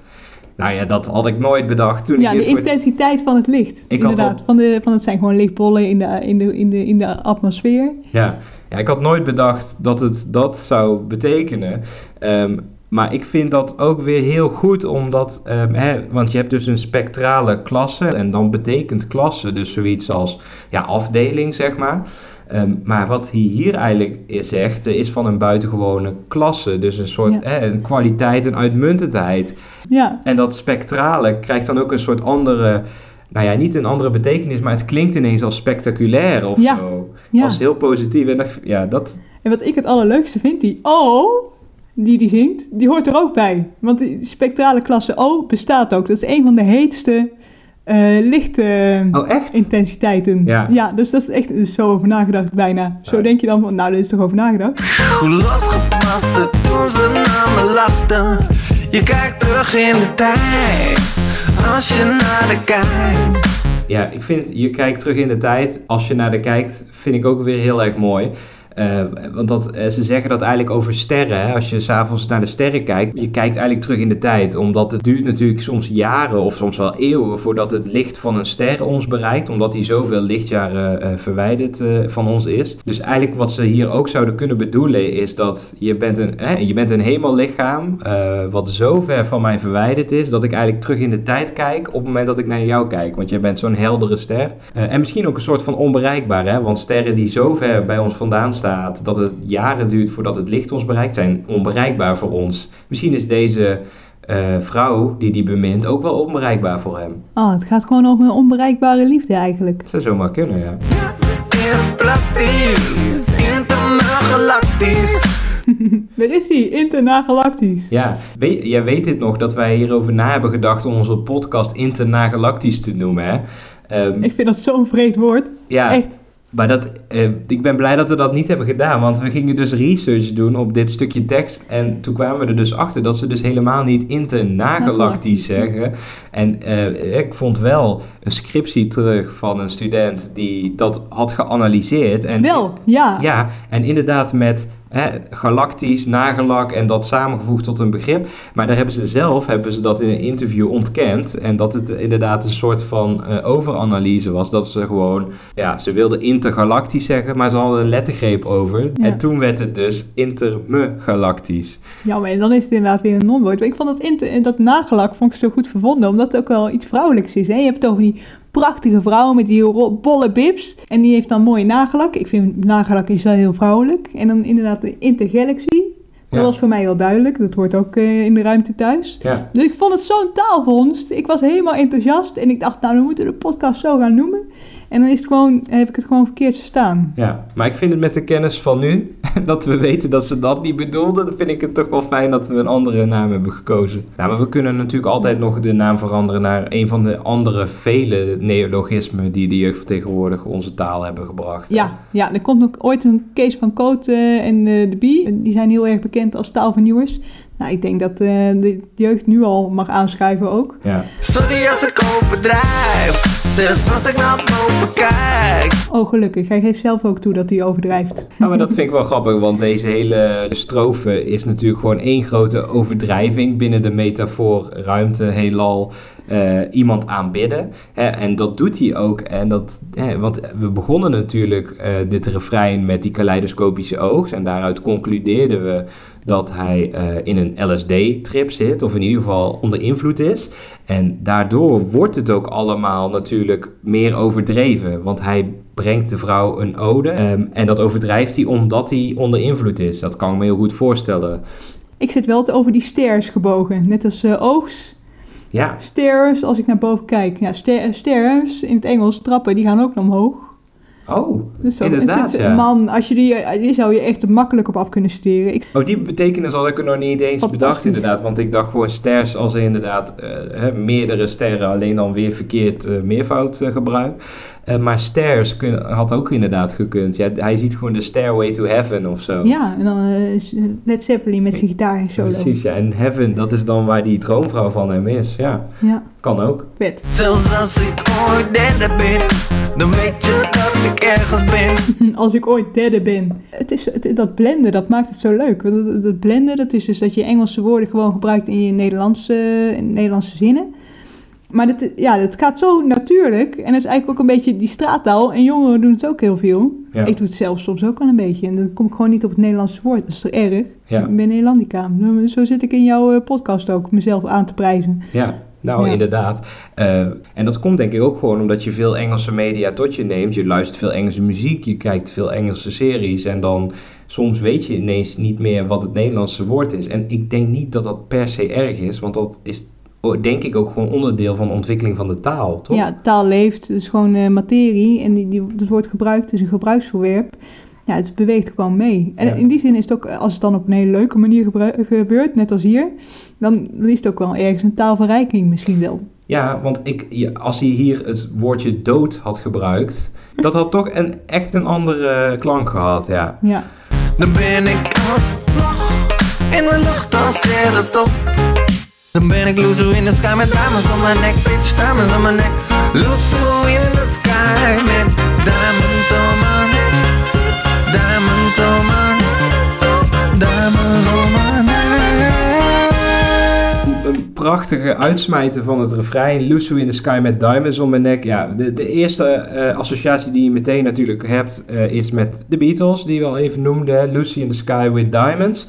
Speaker 2: Nou ja, dat had ik nooit bedacht toen
Speaker 3: Ja,
Speaker 2: ik
Speaker 3: de
Speaker 2: voor-
Speaker 3: intensiteit van het licht.
Speaker 2: Ik
Speaker 3: Inderdaad,
Speaker 2: al-
Speaker 3: van, de, van het zijn gewoon lichtbollen in de, in de, in de, in de atmosfeer.
Speaker 2: Ja. ja, ik had nooit bedacht dat het dat zou betekenen. Ehm, maar ik vind dat ook weer heel goed, omdat, ehm, hè, want je hebt dus een spectrale klasse. En dan betekent klasse dus zoiets als ja, afdeling, zeg maar. Ehm, maar wat hij hier eigenlijk zegt, eh, is van een buitengewone klasse. Dus een soort
Speaker 3: Ja.
Speaker 2: hè, een kwaliteit, een uitmuntendheid.
Speaker 3: Ja,
Speaker 2: En dat spectrale krijgt dan ook een soort andere, nou ja, niet een andere betekenis, maar het klinkt ineens als spectaculair of
Speaker 3: Ja.
Speaker 2: zo.
Speaker 3: ja.
Speaker 2: Als heel positief. En dat, ja, dat,
Speaker 3: En wat ik het allerleukste vind, die O, die die zingt, die hoort er ook bij. Want die spectrale klasse O bestaat ook. Dat is een van de heetste eh
Speaker 2: oh echt?
Speaker 3: lichtintensiteiten.
Speaker 2: Ja.
Speaker 3: dus dat is echt is zo over nagedacht bijna. Zo
Speaker 2: Ja.
Speaker 3: denk je dan van, nou, daar is toch over nagedacht?
Speaker 5: Hoe losgepast toen ze naar me lachten. Je kijkt terug in de tijd. Als je naar de kijkt.
Speaker 2: Ja, ik vind, je kijkt terug in de tijd. Als je naar de kijkt, vind ik ook weer heel erg mooi. Eh, want dat, eh, ze zeggen dat eigenlijk over sterren. Hè? Als je s'avonds naar de sterren kijkt, je kijkt eigenlijk terug in de tijd. Omdat het duurt natuurlijk soms jaren of soms wel eeuwen voordat het licht van een ster ons bereikt. Omdat die zoveel lichtjaren eh, verwijderd van ons is. Dus eigenlijk wat ze hier ook zouden kunnen bedoelen is dat je bent een, hè, je bent een hemellichaam wat zo ver van mij verwijderd is dat ik eigenlijk terug in de tijd kijk op het moment dat ik naar jou kijk. Want jij bent zo'n heldere ster. En misschien ook een soort van onbereikbaar, hè? want sterren die zo ver bij ons vandaan staat dat het jaren duurt voordat het licht ons bereikt, zijn onbereikbaar voor ons. Misschien is deze eh, vrouw die die bemint ook wel onbereikbaar voor hem.
Speaker 3: Oh, het gaat gewoon over een onbereikbare liefde eigenlijk.
Speaker 2: Dat zou zomaar kunnen, ja.
Speaker 3: Daar is hij, internagalactisch.
Speaker 2: Ja, weet, jij weet dit nog dat wij hierover na hebben gedacht om onze podcast Internagalactisch te noemen, hè? Ehm,
Speaker 3: Ik vind dat zo'n vreed woord.
Speaker 2: ja,
Speaker 3: Echt.
Speaker 2: Maar dat, eh, ik ben blij dat we dat niet hebben gedaan, want we gingen dus research doen op dit stukje tekst. En toen kwamen we er dus achter dat ze dus helemaal niet internagalactisch zeggen. En eh, ik vond wel een scriptie terug van een student die dat had geanalyseerd. En,
Speaker 3: Wel, ja.
Speaker 2: Ja, en inderdaad met hè, galactisch, nagelak en dat samengevoegd tot een begrip. Maar daar hebben ze zelf hebben ze dat in een interview ontkend. En dat het inderdaad een soort van eh, overanalyse was. Dat ze gewoon, ja, ze wilden intergalactisch zeggen, maar ze hadden een lettergreep over.
Speaker 3: Ja.
Speaker 2: En toen werd het dus intermegalactisch.
Speaker 3: Ja, maar dan is het inderdaad weer een non-woord. Ik vond dat, inter, dat nagelak vond ik zo goed vervonden, omdat het ook wel iets vrouwelijks is. Hè? Je hebt over die prachtige vrouw met die bolle bibs. En die heeft dan mooi nagelak. Ik vind nagelak is wel heel vrouwelijk. En dan inderdaad de intergalaxy. Dat
Speaker 2: Ja.
Speaker 3: was voor mij al duidelijk. Dat hoort ook eh, in de ruimte thuis.
Speaker 2: Ja.
Speaker 3: Dus ik vond het zo'n taalvondst. Ik was helemaal enthousiast. En ik dacht, nou, we moeten de podcast zo gaan noemen. En dan is het gewoon, heb ik het gewoon verkeerd verstaan.
Speaker 2: Ja, maar ik vind het met de kennis van nu, dat we weten dat ze dat niet bedoelden, dan vind ik het toch wel fijn dat we een andere naam hebben gekozen. Nou, maar we kunnen natuurlijk altijd nog de naam veranderen naar een van de andere vele neologismen die de tegenwoordig onze taal hebben gebracht.
Speaker 3: Ja, ja, er komt ook ooit een Kees van Koot en eh, de Bie. Die zijn heel erg bekend als taalvernieuwers. Nou, ik denk dat eh, de jeugd nu al mag aanschuiven ook.
Speaker 2: Ja.
Speaker 5: Sorry als ik overdrijf, zelfs als ik naar boven kijk.
Speaker 3: Oh, gelukkig. Hij geeft zelf ook toe dat hij overdrijft.
Speaker 2: Nou, maar dat vind ik wel grappig, want deze hele strofe is natuurlijk gewoon één grote overdrijving binnen de metafoor ruimte, heelal, eh, iemand aanbidden. Hè, en dat doet hij ook. En dat, hè, want we begonnen natuurlijk eh, dit refrein met die kaleidoscopische oog. En daaruit concludeerden we dat hij eh, in een LSD-trip zit, of in ieder geval onder invloed is. En daardoor wordt het ook allemaal natuurlijk meer overdreven, want hij brengt de vrouw een ode. ehm, en dat overdrijft hij omdat hij onder invloed is. Dat kan ik me heel goed voorstellen.
Speaker 3: Ik zit wel over die stairs gebogen. Net als eh, oogs.
Speaker 2: Ja,
Speaker 3: Stairs, als ik naar boven kijk. Ja, sta- stairs, in het Engels, trappen, die gaan ook naar omhoog.
Speaker 2: oh,
Speaker 3: Dus zo,
Speaker 2: inderdaad,
Speaker 3: het zit-
Speaker 2: ja.
Speaker 3: Man, als je die, die zou je echt makkelijk op af kunnen steren. Ik,
Speaker 2: Oh, die betekenis had ik er nog niet eens bedacht inderdaad. Want ik dacht gewoon sters als in inderdaad eh, meerdere sterren, alleen dan weer verkeerd eh, meervoud eh, gebruik. Eh, maar stairs kun- had ook inderdaad gekund. Ja, hij ziet gewoon de Stairway to Heaven of zo.
Speaker 3: Ja, en dan eh, is Led Zeppelin met zijn gitaar en solo.
Speaker 2: Precies, ja. En Heaven, dat is dan waar die droomvrouw van hem is. Ja,
Speaker 3: Ja,
Speaker 2: kan ook.
Speaker 3: vet.
Speaker 5: Zelfs als ik ooit derde ben, dan weet je dat ik ergens ben.
Speaker 3: Als ik ooit derde ben. Het is, het, dat blenden, dat maakt het zo leuk. Want dat, dat blenden, dat is dus dat je Engelse woorden gewoon gebruikt in je Nederlandse, in Nederlandse zinnen. Maar dat, ja, dat gaat zo natuurlijk. En dat is eigenlijk ook een beetje die straattaal. En jongeren doen het ook heel veel.
Speaker 2: Ja.
Speaker 3: Ik doe het zelf soms ook wel een beetje. En dan kom ik gewoon niet op het Nederlandse woord. Dat is toch erg?
Speaker 2: Ja.
Speaker 3: Ik ben Nederlandica. Zo zit ik in jouw eh, podcast ook, mezelf aan te prijzen.
Speaker 2: Ja, nou
Speaker 3: Ja.
Speaker 2: inderdaad. Eh, en dat komt denk ik ook gewoon omdat je veel Engelse media tot je neemt. Je luistert veel Engelse muziek, je kijkt veel Engelse series en dan soms weet je ineens niet meer wat het Nederlandse woord is. En ik denk niet dat dat per se erg is, want dat is denk ik ook gewoon onderdeel van de ontwikkeling van de taal, toch?
Speaker 3: Ja, taal leeft, het is gewoon eh, materie en die, die, het wordt gebruikt, het is een gebruiksvoorwerp. Ja, het beweegt gewoon mee. En
Speaker 2: Ja.
Speaker 3: in die zin is het ook, als het dan op een hele leuke manier gebeurt, net als hier, dan, is het ook wel ergens een taalverrijking misschien wel.
Speaker 2: Ja, want ik, ja, als hij hier het woordje dood had gebruikt, dat had toch een, echt een andere klank gehad, ja.
Speaker 3: Ja,
Speaker 5: Dan ben ik alsnog in de lucht als sterrenstof. Dan ben ik loser in the sky met diamonds om mijn nek, bitch, dames om mijn nek. Loser in the sky met diamonds om mijn nek. Diamonds om mijn nek. Diamonds om mijn nek.
Speaker 2: Een prachtige uitsmijten van het refrein. Lucy in the sky met diamonds om mijn nek. Ja, de, eerste eh, associatie die je meteen natuurlijk hebt eh, is met de Beatles, die we al even noemden. Lucy in the sky with diamonds.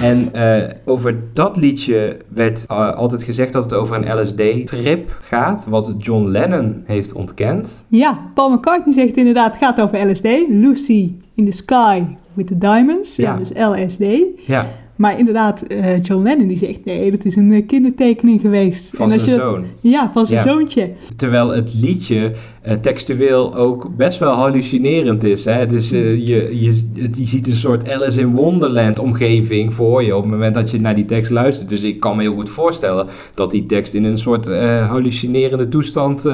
Speaker 2: En eh, over dat liedje werd eh, altijd gezegd dat het over een LSD-trip gaat, wat John Lennon heeft ontkend.
Speaker 3: Ja, Paul McCartney zegt inderdaad, het gaat over LSD. Lucy in the Sky with the Diamonds. Ja,
Speaker 2: Ja.
Speaker 3: dus LSD.
Speaker 2: Ja,
Speaker 3: Maar inderdaad, eh, John Lennon die zegt, nee, dat is een eh, kindertekening geweest.
Speaker 2: van zijn
Speaker 3: dat-
Speaker 2: zoon.
Speaker 3: Ja, van zijn
Speaker 2: Ja.
Speaker 3: zoontje.
Speaker 2: Terwijl het liedje eh, textueel ook best wel hallucinerend is. Hè? Het is je, je, je ziet een soort Alice in Wonderland omgeving voor je op het moment dat je naar die tekst luistert. Dus ik kan me heel goed voorstellen dat die tekst in een soort hallucinerende toestand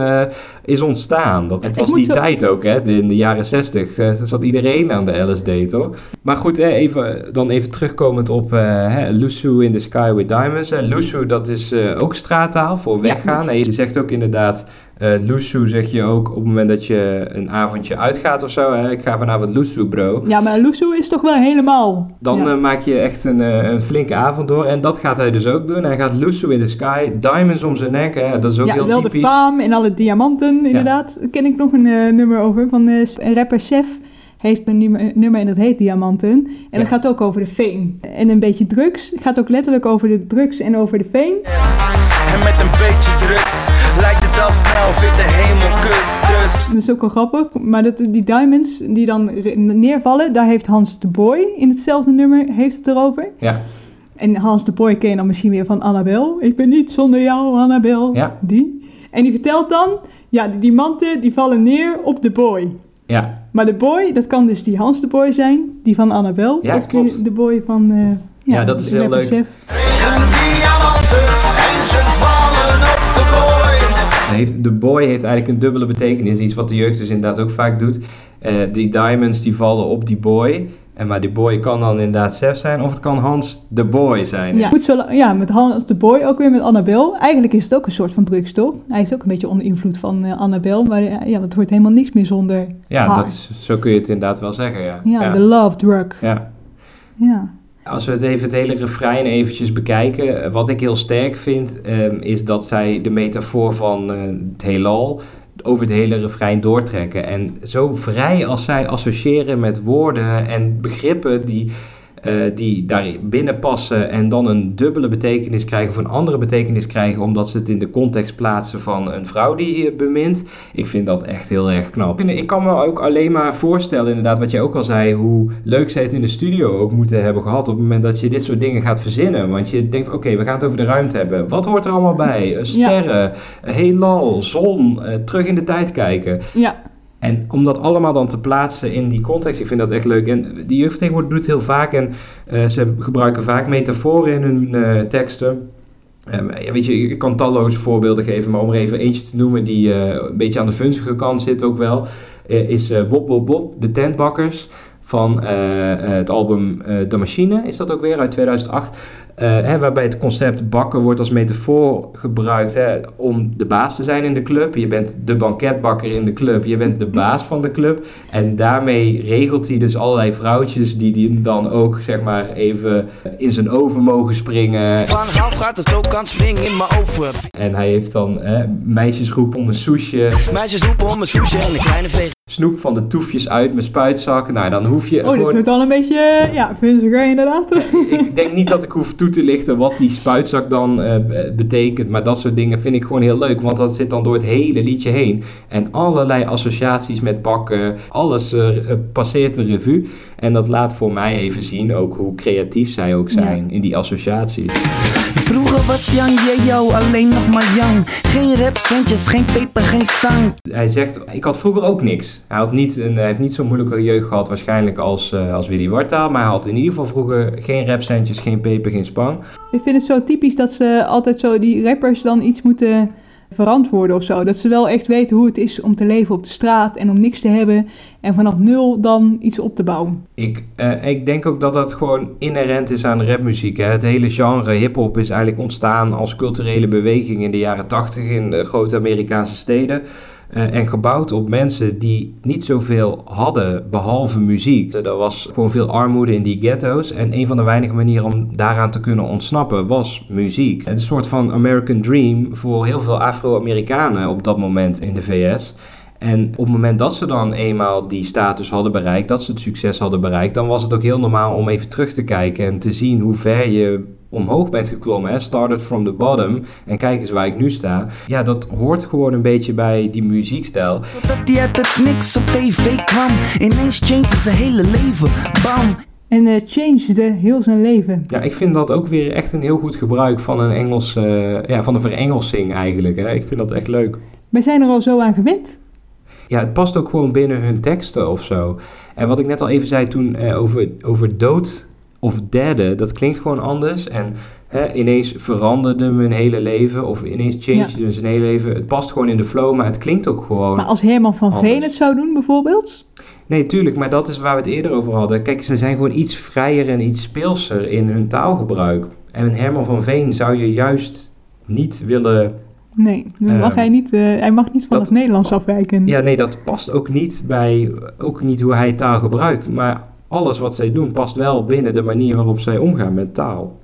Speaker 2: is ontstaan. Dat, het was die
Speaker 3: zo-
Speaker 2: tijd ook, hè? De- in de jaren zestig zat iedereen aan de LSD, toch? Maar goed, hè, even, dan even terugkomend op hè, Lusu in the Sky with Diamonds. Hè. Lusu, dat is eh, ook straattaal voor weggaan. En je zegt ook inderdaad, eh Lusu zeg je ook op het moment dat je een avondje uitgaat of zo. Hè. Ik ga vanavond Lusu, bro.
Speaker 3: Ja, maar Lucy is toch wel helemaal...
Speaker 2: Dan
Speaker 3: ja.
Speaker 2: eh, maak je echt een, eh, een flinke avond door. En dat gaat hij dus ook doen. Hij gaat Lusu in the Sky, diamonds om zijn nek. Hè. Dat is ook
Speaker 3: ja,
Speaker 2: heel
Speaker 3: wel de
Speaker 2: typisch.
Speaker 3: faam en alle diamanten, inderdaad. Daar ken ik nog een eh, nummer over van eh, een rapper Chef. Heeft een nummer, en dat heet Diamanten. En
Speaker 2: Ja.
Speaker 3: dat gaat ook over de fame. En een beetje drugs. Het gaat ook letterlijk over de drugs en over de fame.
Speaker 8: En met een beetje drugs lijkt het al snel of ik de hemel kus. Dus
Speaker 3: Dat is ook wel grappig. Maar dat, die diamonds die dan neervallen, daar heeft Hans de Boy in hetzelfde nummer heeft het erover.
Speaker 2: Ja,
Speaker 3: En Hans de Boy ken je dan misschien weer van Annabel. Ik ben niet zonder jou, Annabel.
Speaker 2: Ja.
Speaker 3: Die. En die vertelt dan, ja, die diamanten die vallen neer op de boy.
Speaker 2: Ja.
Speaker 3: Maar de boy, dat kan dus die Hans de Boy zijn, die van Annabel.
Speaker 2: Ja,
Speaker 3: of
Speaker 2: klopt.
Speaker 3: die, de boy van, eh
Speaker 2: Ja, dat is heel leuk.
Speaker 3: Chef.
Speaker 8: diamanten en ze vallen op de boy.
Speaker 2: Hij Heeft, de boy heeft eigenlijk een dubbele betekenis. Iets wat de jeugd dus inderdaad ook vaak doet. Eh, die diamonds die vallen op die boy. En maar die boy kan dan inderdaad Sef zijn. Of het kan Hans de boy zijn.
Speaker 3: Ja, goed zo, ja, met Hans de Boy ook weer met Annabel. Eigenlijk is het ook een soort van drugs, toch? Hij is ook een beetje onder invloed van eh, Annabel. Maar eh, ja, dat wordt helemaal niks meer zonder
Speaker 2: Ja,
Speaker 3: haar.
Speaker 2: dat is, zo kun je het inderdaad wel zeggen. Ja.
Speaker 3: Ja, de love drug.
Speaker 2: ja.
Speaker 3: Ja.
Speaker 2: Als we het even het hele refrein eventjes bekijken. eh, Wat ik heel sterk vind, ehm, is dat zij de metafoor van eh, het heelal over het hele refrein doortrekken. En zo vrij als zij associëren met woorden en begrippen die, die daar binnen passen en dan een dubbele betekenis krijgen of een andere betekenis krijgen omdat ze het in de context plaatsen van een vrouw die je bemint. Ik vind dat echt heel erg knap. Ik- kan me ook alleen maar voorstellen, inderdaad, wat jij ook al zei, hoe leuk zij het in de studio ook moeten hebben gehad op het moment dat je dit soort dingen gaat verzinnen. Want je denkt, oké, we gaan het over de ruimte hebben. Wat hoort er allemaal bij? Eh, Sterren, eh, heelal, zon, eh, terug in de tijd kijken.
Speaker 3: Ja,
Speaker 2: En om dat allemaal dan te plaatsen in die context, ik vind dat echt leuk. En die jeugd tegenwoordig doet het heel vaak en eh, ze gebruiken vaak metaforen in hun eh, teksten. Ehm, ja, weet je, ik kan talloze voorbeelden geven, maar om er even eentje te noemen die eh, een beetje aan de funzige kant zit ook wel, is eh Wop Wop de tentbakkers van het album De Machine, is dat ook weer uit 2008. Eh, hè, waarbij het concept bakken wordt als metafoor gebruikt hè, om de baas te zijn in de club. Je bent de banketbakker in de club, je bent de baas van de club. En daarmee regelt hij dus allerlei vrouwtjes die die dan ook zeg maar even in zijn oven mogen springen.
Speaker 8: Van half gaat het ook aan springen in mijn oven.
Speaker 2: En hij heeft dan hè, meisjes roepen om een soesje,
Speaker 8: Meisjes roepen om een sushi en een kleine veeg.
Speaker 2: Snoep van de toefjes uit mijn spuitzak. Nou, dan hoef je
Speaker 3: oh, dit
Speaker 2: gewoon...
Speaker 3: wordt al een beetje, eh, ja, vunziger inderdaad.
Speaker 2: ik denk niet dat ik hoef toe te lichten wat die spuitzak dan eh, betekent. Maar dat soort dingen vind ik gewoon heel leuk. Want dat zit dan door het hele liedje heen. En allerlei associaties met bakken. Alles eh, passeert de revue. En dat laat voor mij even zien ook hoe creatief zij ook zijn in die associaties.
Speaker 9: Vroeger was Jan Jejo alleen nog maar Jan. Geen rapcentjes, geen peper, geen stang.
Speaker 2: Hij zegt, ik had vroeger ook niks. Hij, had niet een, hij heeft niet zo'n moeilijke jeugd gehad waarschijnlijk als, eh, als Willy Wartaal. Maar hij had in ieder geval vroeger geen rapcentjes, geen peper, geen spang.
Speaker 3: Ik vind het zo typisch dat ze altijd zo, die rappers dan iets moeten verantwoorden of zo. Dat ze wel echt weten hoe het is om te leven op de straat en om niks te hebben. En vanaf nul dan iets op te bouwen.
Speaker 2: Ik, eh, ik denk ook dat dat gewoon inherent is aan rapmuziek. Hè. Het hele genre hip-hop is eigenlijk ontstaan als culturele beweging in de jaren 80 in de grote Amerikaanse steden. Eh, en gebouwd op mensen die niet zoveel hadden behalve muziek. Er was gewoon veel armoede in die ghetto's. En een van de weinige manieren om daaraan te kunnen ontsnappen was muziek. Het is een soort van American Dream voor heel veel Afro-Amerikanen op dat moment in de VS. En op het moment dat ze dan eenmaal die status hadden bereikt, dat ze het succes hadden bereikt, dan was het ook heel normaal om even terug te kijken en te zien hoe ver je omhoog bent geklommen. Hè? Started from the bottom. En kijk eens waar ik nu sta. Ja, dat hoort gewoon een beetje bij die muziekstijl.
Speaker 9: Totdat hij uit het niks op tv kwam. Ineens changed zijn hele leven. Bam.
Speaker 3: En eh changede heel zijn leven.
Speaker 2: Ja, ik vind dat ook weer echt een heel goed gebruik van een Engels, eh, ja, van een verengelsing eigenlijk. Hè? Ik vind dat echt leuk.
Speaker 3: Wij zijn er al zo aan gewend.
Speaker 2: Ja, het past ook gewoon binnen hun teksten of zo. En wat ik net al even zei toen eh, over, over dood of derde, dat klinkt gewoon anders. En hè, ineens veranderde mijn hele leven of ineens changed
Speaker 3: Ja.
Speaker 2: zijn hele leven. Het past gewoon in de flow, maar het klinkt ook gewoon...
Speaker 3: Maar als Herman van
Speaker 2: Anders.
Speaker 3: Veen het zou doen bijvoorbeeld.
Speaker 2: Nee, tuurlijk, maar dat is waar we het eerder over hadden. Kijk, ze zijn gewoon iets vrijer en iets speelser in hun taalgebruik. En Herman van Veen zou je juist niet willen...
Speaker 3: Nee, dan mag
Speaker 2: Ehm,
Speaker 3: hij, niet, eh, hij mag niet van
Speaker 2: dat-
Speaker 3: het Nederlands afwijken.
Speaker 2: Ja, nee, dat past ook niet bij... Ook niet hoe hij taal gebruikt. Maar alles wat zij doen past wel binnen de manier waarop zij omgaan met taal.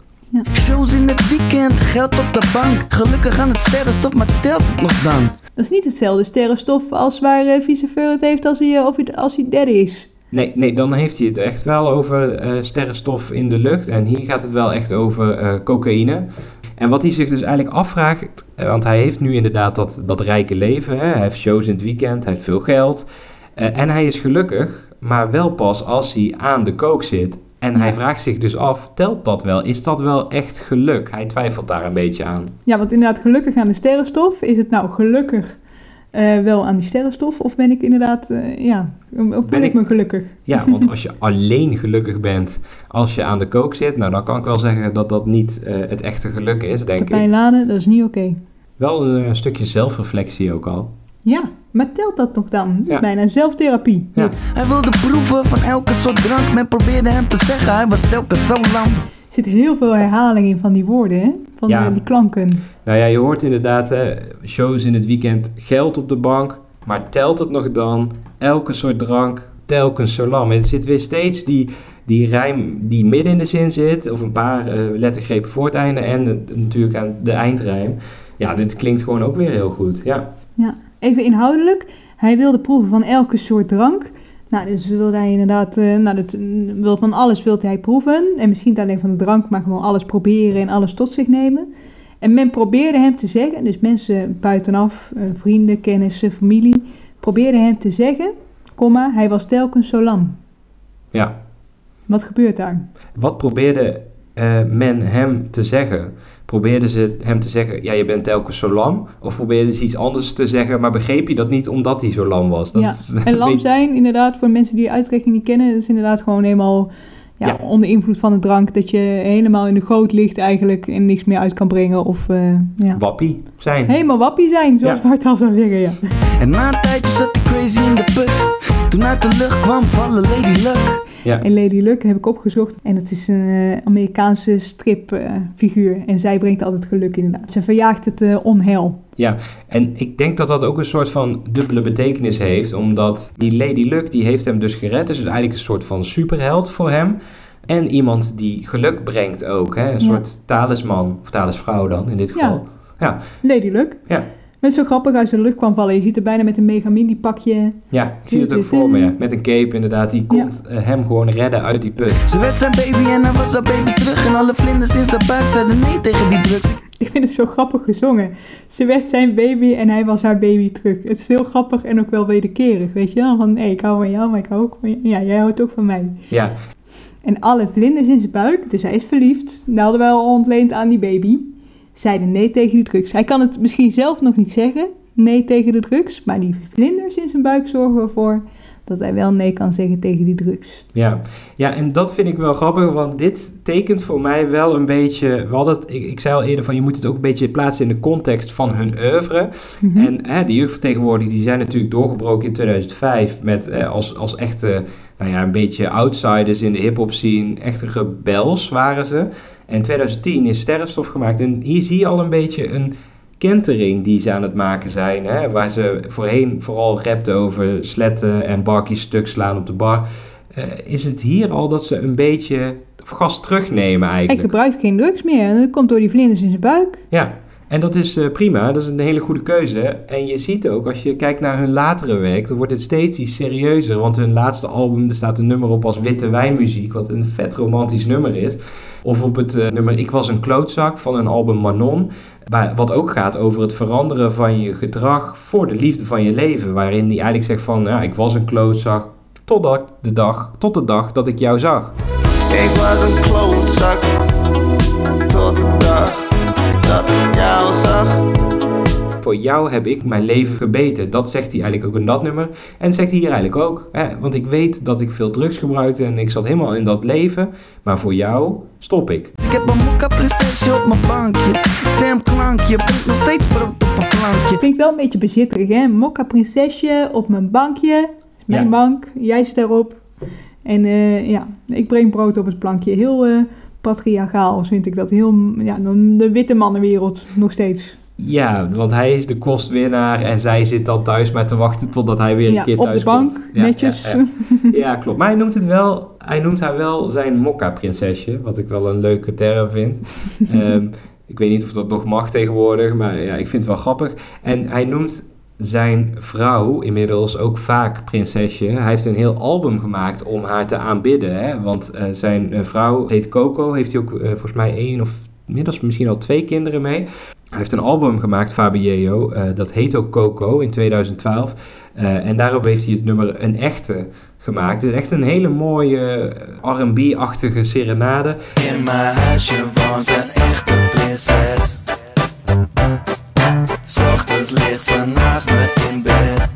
Speaker 9: Shows in het weekend, geld op de bank. Gelukkig aan het sterrenstof, maar telt het nog dan?
Speaker 3: Dat is niet hetzelfde sterrenstof als waar Viceveur het heeft als hij, eh, of hij, als hij derde is.
Speaker 2: Nee, nee, dan heeft hij het echt wel over eh, sterrenstof in de lucht. En hier gaat het wel echt over eh, cocaïne. En wat hij zich dus eigenlijk afvraagt, want hij heeft nu inderdaad dat, dat rijke leven. Hè? Hij heeft shows in het weekend, hij heeft veel geld. eh, en hij is gelukkig, maar wel pas als hij aan de kook zit. En hij vraagt zich dus af, telt dat wel? Is dat wel echt geluk? Hij twijfelt daar een beetje aan.
Speaker 3: Ja, want inderdaad, gelukkig aan de sterrenstof. Is het nou gelukkig eh, wel aan die sterrenstof? Of ben ik inderdaad, eh, ja, of ben
Speaker 2: Ben
Speaker 3: ik,
Speaker 2: ik-
Speaker 3: me gelukkig?
Speaker 2: Ja, want als je alleen gelukkig bent als je aan de kook zit, nou dan kan ik wel zeggen dat dat niet eh, het echte geluk is, denk
Speaker 3: Pepijn
Speaker 2: ik.
Speaker 3: Lade, dat is niet oké.
Speaker 2: Wel een stukje zelfreflectie ook al.
Speaker 3: Ja, maar telt dat nog dan?
Speaker 2: Ja.
Speaker 3: bijna zelftherapie.
Speaker 2: Ja.
Speaker 9: Hij wilde proeven van elke soort drank. Men probeerde hem te zeggen, hij was telkens zo lang.
Speaker 3: Er zit heel veel herhaling in van die woorden, hè? Van
Speaker 2: Ja.
Speaker 3: die klanken.
Speaker 2: Nou ja, je hoort inderdaad hè, shows in het weekend, geld op de bank, maar telt het nog dan? Elke soort drank, telkens zo lang. En er zit weer steeds die, die rijm die midden in de zin zit, of een paar eh, lettergrepen voor het einde en natuurlijk aan de eindrijm. Ja, dit klinkt gewoon ook weer heel goed. Ja,
Speaker 3: Ja, even inhoudelijk. Hij wilde proeven van elke soort drank. Nou, dus wilde hij inderdaad, eh, nou, dat, mm, wil van alles wilde hij proeven. En misschien niet alleen van de drank, maar gewoon alles proberen en alles tot zich nemen. En men probeerde hem te zeggen, dus mensen buitenaf, eh, vrienden, kennissen, familie, probeerden hem te zeggen, komma, hij was telkens zo lam.
Speaker 2: ja.
Speaker 3: Wat gebeurt daar?
Speaker 2: Wat probeerde eh, men hem te zeggen? Probeerden ze hem te zeggen, ja, je bent telkens zo lam? Of probeerden ze iets anders te zeggen, maar begreep je dat niet omdat hij zo lam was? Dat
Speaker 3: ja.
Speaker 2: is-
Speaker 3: En lam zijn, inderdaad, voor mensen die de uitdrukking niet kennen, dat is inderdaad gewoon helemaal ja,
Speaker 2: Ja.
Speaker 3: onder invloed van de drank. Dat je helemaal in de goot ligt eigenlijk en niks meer uit kan brengen. Of eh, ja.
Speaker 2: wappie zijn.
Speaker 3: helemaal wappie zijn, zoals
Speaker 2: Ja.
Speaker 3: Bart al zou zeggen. Ja.
Speaker 9: En na een tijdje zat hij crazy in de put. Toen uit de lucht kwam vallen Lady Luck.
Speaker 2: Ja.
Speaker 3: En Lady Luck heb ik opgezocht. En het is een eh, Amerikaanse stripfiguur. en zij brengt altijd geluk inderdaad. Ze verjaagt het eh, onheil.
Speaker 2: Ja, en ik denk dat dat ook een soort van dubbele betekenis heeft, omdat die Lady Luck, die heeft hem dus gered. Dus eigenlijk een soort van superheld voor hem. En iemand die geluk brengt ook, hè? een
Speaker 3: Ja.
Speaker 2: soort talisman, of talisvrouw dan in dit
Speaker 3: Ja.
Speaker 2: geval. Ja,
Speaker 3: Lady Luck.
Speaker 2: ja,
Speaker 3: Het is zo grappig als ze de lucht kwam vallen. Je ziet er bijna met een mega mini pakje.
Speaker 2: ja. ik zie het ook voor me, met een cape inderdaad. Die komt eh, hem gewoon redden uit die put.
Speaker 9: Ze werd zijn baby en hij was haar baby terug. En alle vlinders in zijn buik zeiden nee tegen die drugs.
Speaker 3: Ik vind het zo grappig gezongen. Ze werd zijn baby en hij was haar baby terug. Het is heel grappig en ook wel wederkerig, weet je wel? Van, hé, ik hou van jou, maar ik hou ook van je. Ja, jij houdt ook van mij.
Speaker 2: Ja,
Speaker 3: En alle vlinders in zijn buik, dus hij is verliefd, dat hadden we al ontleend aan die baby, zeiden nee tegen die drugs. Hij kan het misschien zelf nog niet zeggen, nee tegen de drugs, maar die vlinders in zijn buik zorgen ervoor dat hij wel nee kan zeggen tegen die drugs.
Speaker 2: Ja. ja, en dat vind ik wel grappig, want dit tekent voor mij wel een beetje... We hadden het, ik, ik zei al eerder van, je moet het ook een beetje plaatsen in de context van hun oeuvre.
Speaker 3: Mhm.
Speaker 2: En hè, de jeugdvertegenwoordigers die zijn natuurlijk doorgebroken in 2005 met eh, als, als echte, nou ja, een beetje outsiders in de hip-hop scene. Echte rebels waren ze. En in 2010 is Sterrenstof gemaakt. En hier zie je al een beetje een kentering die ze aan het maken zijn. Hè, waar ze voorheen vooral rapten over sletten en barkies stuk slaan op de bar. eh, is het hier al dat ze een beetje gas terugnemen
Speaker 3: Hij
Speaker 2: eigenlijk.
Speaker 3: gebruikt geen drugs meer en dat komt door die vlinders in zijn buik.
Speaker 2: Ja, en dat is eh, prima. Dat is een hele goede keuze. En je ziet ook, als je kijkt naar hun latere werk, dan wordt het steeds iets serieuzer. Want hun laatste album, er staat een nummer op als Witte Wijnmuziek, wat een vet romantisch nummer is. Of op het eh, nummer Ik was een klootzak van hun album Manon. Wat ook gaat over het veranderen van je gedrag voor de liefde van je leven. Waarin hij eigenlijk zegt van, ja, ik was een klootzak totdat de dag, tot de dag dat ik jou zag.
Speaker 10: Ik was een klootzak tot de dag dat ik jou zag.
Speaker 2: Voor jou heb ik mijn leven gebeten. Dat zegt hij eigenlijk ook in dat nummer. En dat zegt hij hier eigenlijk ook. Hè? Want ik weet dat ik veel drugs gebruikte en ik zat helemaal in dat leven. Maar voor jou stop ik.
Speaker 9: Ik heb een mokka prinsesje op mijn bankje. Stemklankje, brengt nog steeds brood op een plankje.
Speaker 3: Klinkt wel een beetje bezitterig, hè? Mokka prinsesje op mijn bankje. Is mijn
Speaker 2: Ja.
Speaker 3: bank, jij zit daarop. En eh, ja, ik breng brood op het plankje. Heel eh, patriarchaal vind ik dat. Heel, ja, de witte mannenwereld nog steeds.
Speaker 2: Ja, want hij is de kostwinnaar en zij zit dan thuis maar te wachten totdat hij weer een
Speaker 3: Ja,
Speaker 2: keer
Speaker 3: op
Speaker 2: thuis
Speaker 3: de bank,
Speaker 2: komt. Ja,
Speaker 3: netjes.
Speaker 2: Ja, ja. Ja, klopt. Maar hij noemt het wel, hij noemt haar wel zijn mokka-prinsesje, wat ik wel een leuke term vind. Ehm, ik weet niet of dat nog mag tegenwoordig, maar ja, ik vind het wel grappig. En hij noemt zijn vrouw inmiddels ook vaak prinsesje. Hij heeft een heel album gemaakt om haar te aanbidden. Hè? Want eh, zijn eh, vrouw heet Coco, heeft hij ook eh, volgens mij één of inmiddels misschien al twee kinderen mee. Hij heeft een album gemaakt, Fabio, eh, dat heet ook Coco in 2012. Eh, en daarop heeft hij het nummer Een Echte gemaakt. Het is echt een hele mooie R&B-achtige serenade.
Speaker 10: In mijn huisje woont een echte prinses. Ze naast me in bed.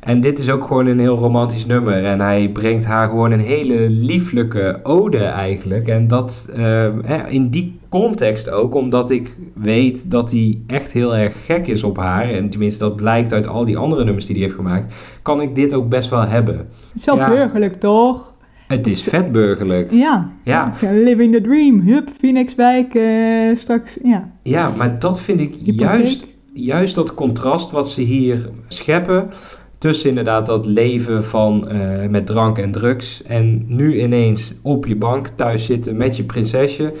Speaker 2: En dit is ook gewoon een heel romantisch nummer. En hij brengt haar gewoon een hele lieflijke ode eigenlijk. En dat eh, hè, in die context ook, omdat ik weet dat hij echt heel erg gek is op haar. En tenminste, dat blijkt uit al die andere nummers die hij heeft gemaakt. Kan ik dit ook best wel hebben.
Speaker 3: Het is wel
Speaker 2: Ja.
Speaker 3: burgerlijk, toch?
Speaker 2: Het is vet burgerlijk.
Speaker 3: Ja.
Speaker 2: Ja.
Speaker 3: Living the dream. Hup, Phoenixwijk, eh, straks, ja.
Speaker 2: Ja, maar dat vind ik juist, juist dat contrast wat ze hier scheppen. Tussen inderdaad dat leven van eh, met drank en drugs. En nu ineens op je bank thuis zitten met je prinsesje.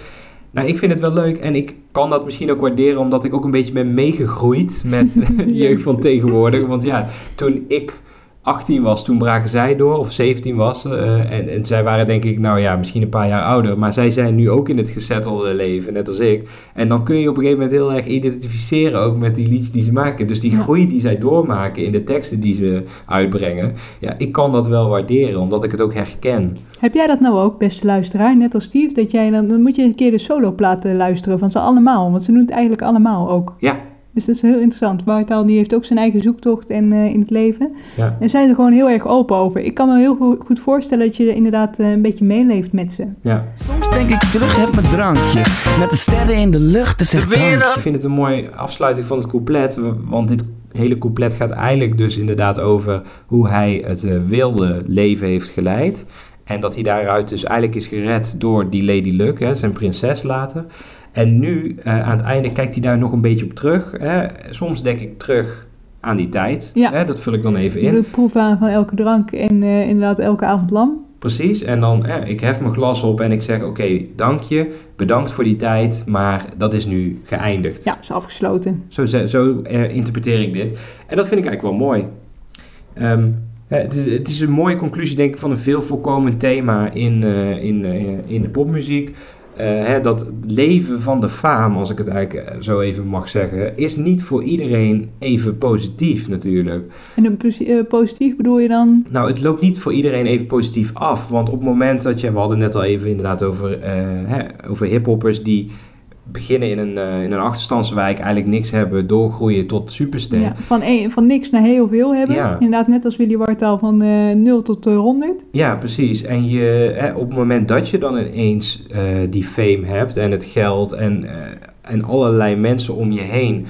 Speaker 2: Nou, ik vind het wel leuk en ik kan dat misschien ook waarderen omdat ik ook een beetje ben meegegroeid met de jeugd van tegenwoordig. Want ja, toen ik 18 was, toen braken zij door, of 17 was. eh, en, en zij waren denk ik, nou ja, misschien een paar jaar ouder. Maar zij zijn nu ook in het gesettelde leven, net als ik. En dan kun je op een gegeven moment heel erg identificeren ook met die liedjes die ze maken. Dus die
Speaker 3: Ja.
Speaker 2: groei die zij doormaken in de teksten die ze uitbrengen. Ja, ik kan dat wel waarderen, omdat ik het ook herken.
Speaker 3: Heb jij dat nou ook, beste luisteraar, net als Steve? Dat jij dan, dan moet je een keer de soloplaten luisteren van ze allemaal. Want ze doen het eigenlijk allemaal ook.
Speaker 2: Ja,
Speaker 3: Dus dat is heel interessant. Wouter die heeft ook zijn eigen zoektocht en, eh, in het leven.
Speaker 2: ja.
Speaker 3: En zijn er gewoon heel erg open over. Ik kan me heel go- goed voorstellen dat je inderdaad eh, een beetje meeleeft met ze.
Speaker 2: ja.
Speaker 9: Soms denk ik terug heb mijn drankje. Met de sterren in de lucht, is echt drankje.
Speaker 2: Ik vind het een mooie afsluiting van het couplet, want dit hele couplet gaat eigenlijk dus inderdaad over hoe hij het eh, wilde leven heeft geleid. En dat hij daaruit dus eigenlijk is gered door die Lady Luck, hè, zijn prinses later. En nu, eh, aan het einde, kijkt hij daar nog een beetje op terug. Hè. Soms denk ik terug aan die tijd.
Speaker 3: Ja.
Speaker 2: Hè, dat vul ik dan even in.
Speaker 3: De proef aan van elke drank en eh, inderdaad elke avond lam.
Speaker 2: Precies, en dan, eh, ik hef mijn glas op en ik zeg, oké, dank je, bedankt voor die tijd, maar dat is nu geëindigd.
Speaker 3: Ja, is afgesloten.
Speaker 2: Zo, zo eh, interpreteer ik dit. En dat vind ik eigenlijk wel mooi. Ehm, eh, het, is, het is een mooie conclusie, denk ik, van een veel voorkomend thema in, in, in de popmuziek. Eh, hè, dat leven van de faam, als ik het eigenlijk eh, zo even mag zeggen, is niet voor iedereen even positief natuurlijk.
Speaker 3: En een eh, positief bedoel je dan?
Speaker 2: Nou, het loopt niet voor iedereen even positief af. Want op het moment dat je, we hadden net al even inderdaad over, hè, over hiphoppers die beginnen in een, eh, in een achterstandswijk, eigenlijk niks hebben, doorgroeien tot superster.
Speaker 3: Ja, van, een, van niks naar heel veel hebben.
Speaker 2: Ja.
Speaker 3: Inderdaad, net als Willy Wartaal van eh 0 tot eh, 100.
Speaker 2: Ja, precies. En je, hè, op het moment dat je dan ineens eh, die fame hebt en het geld en, eh, en allerlei mensen om je heen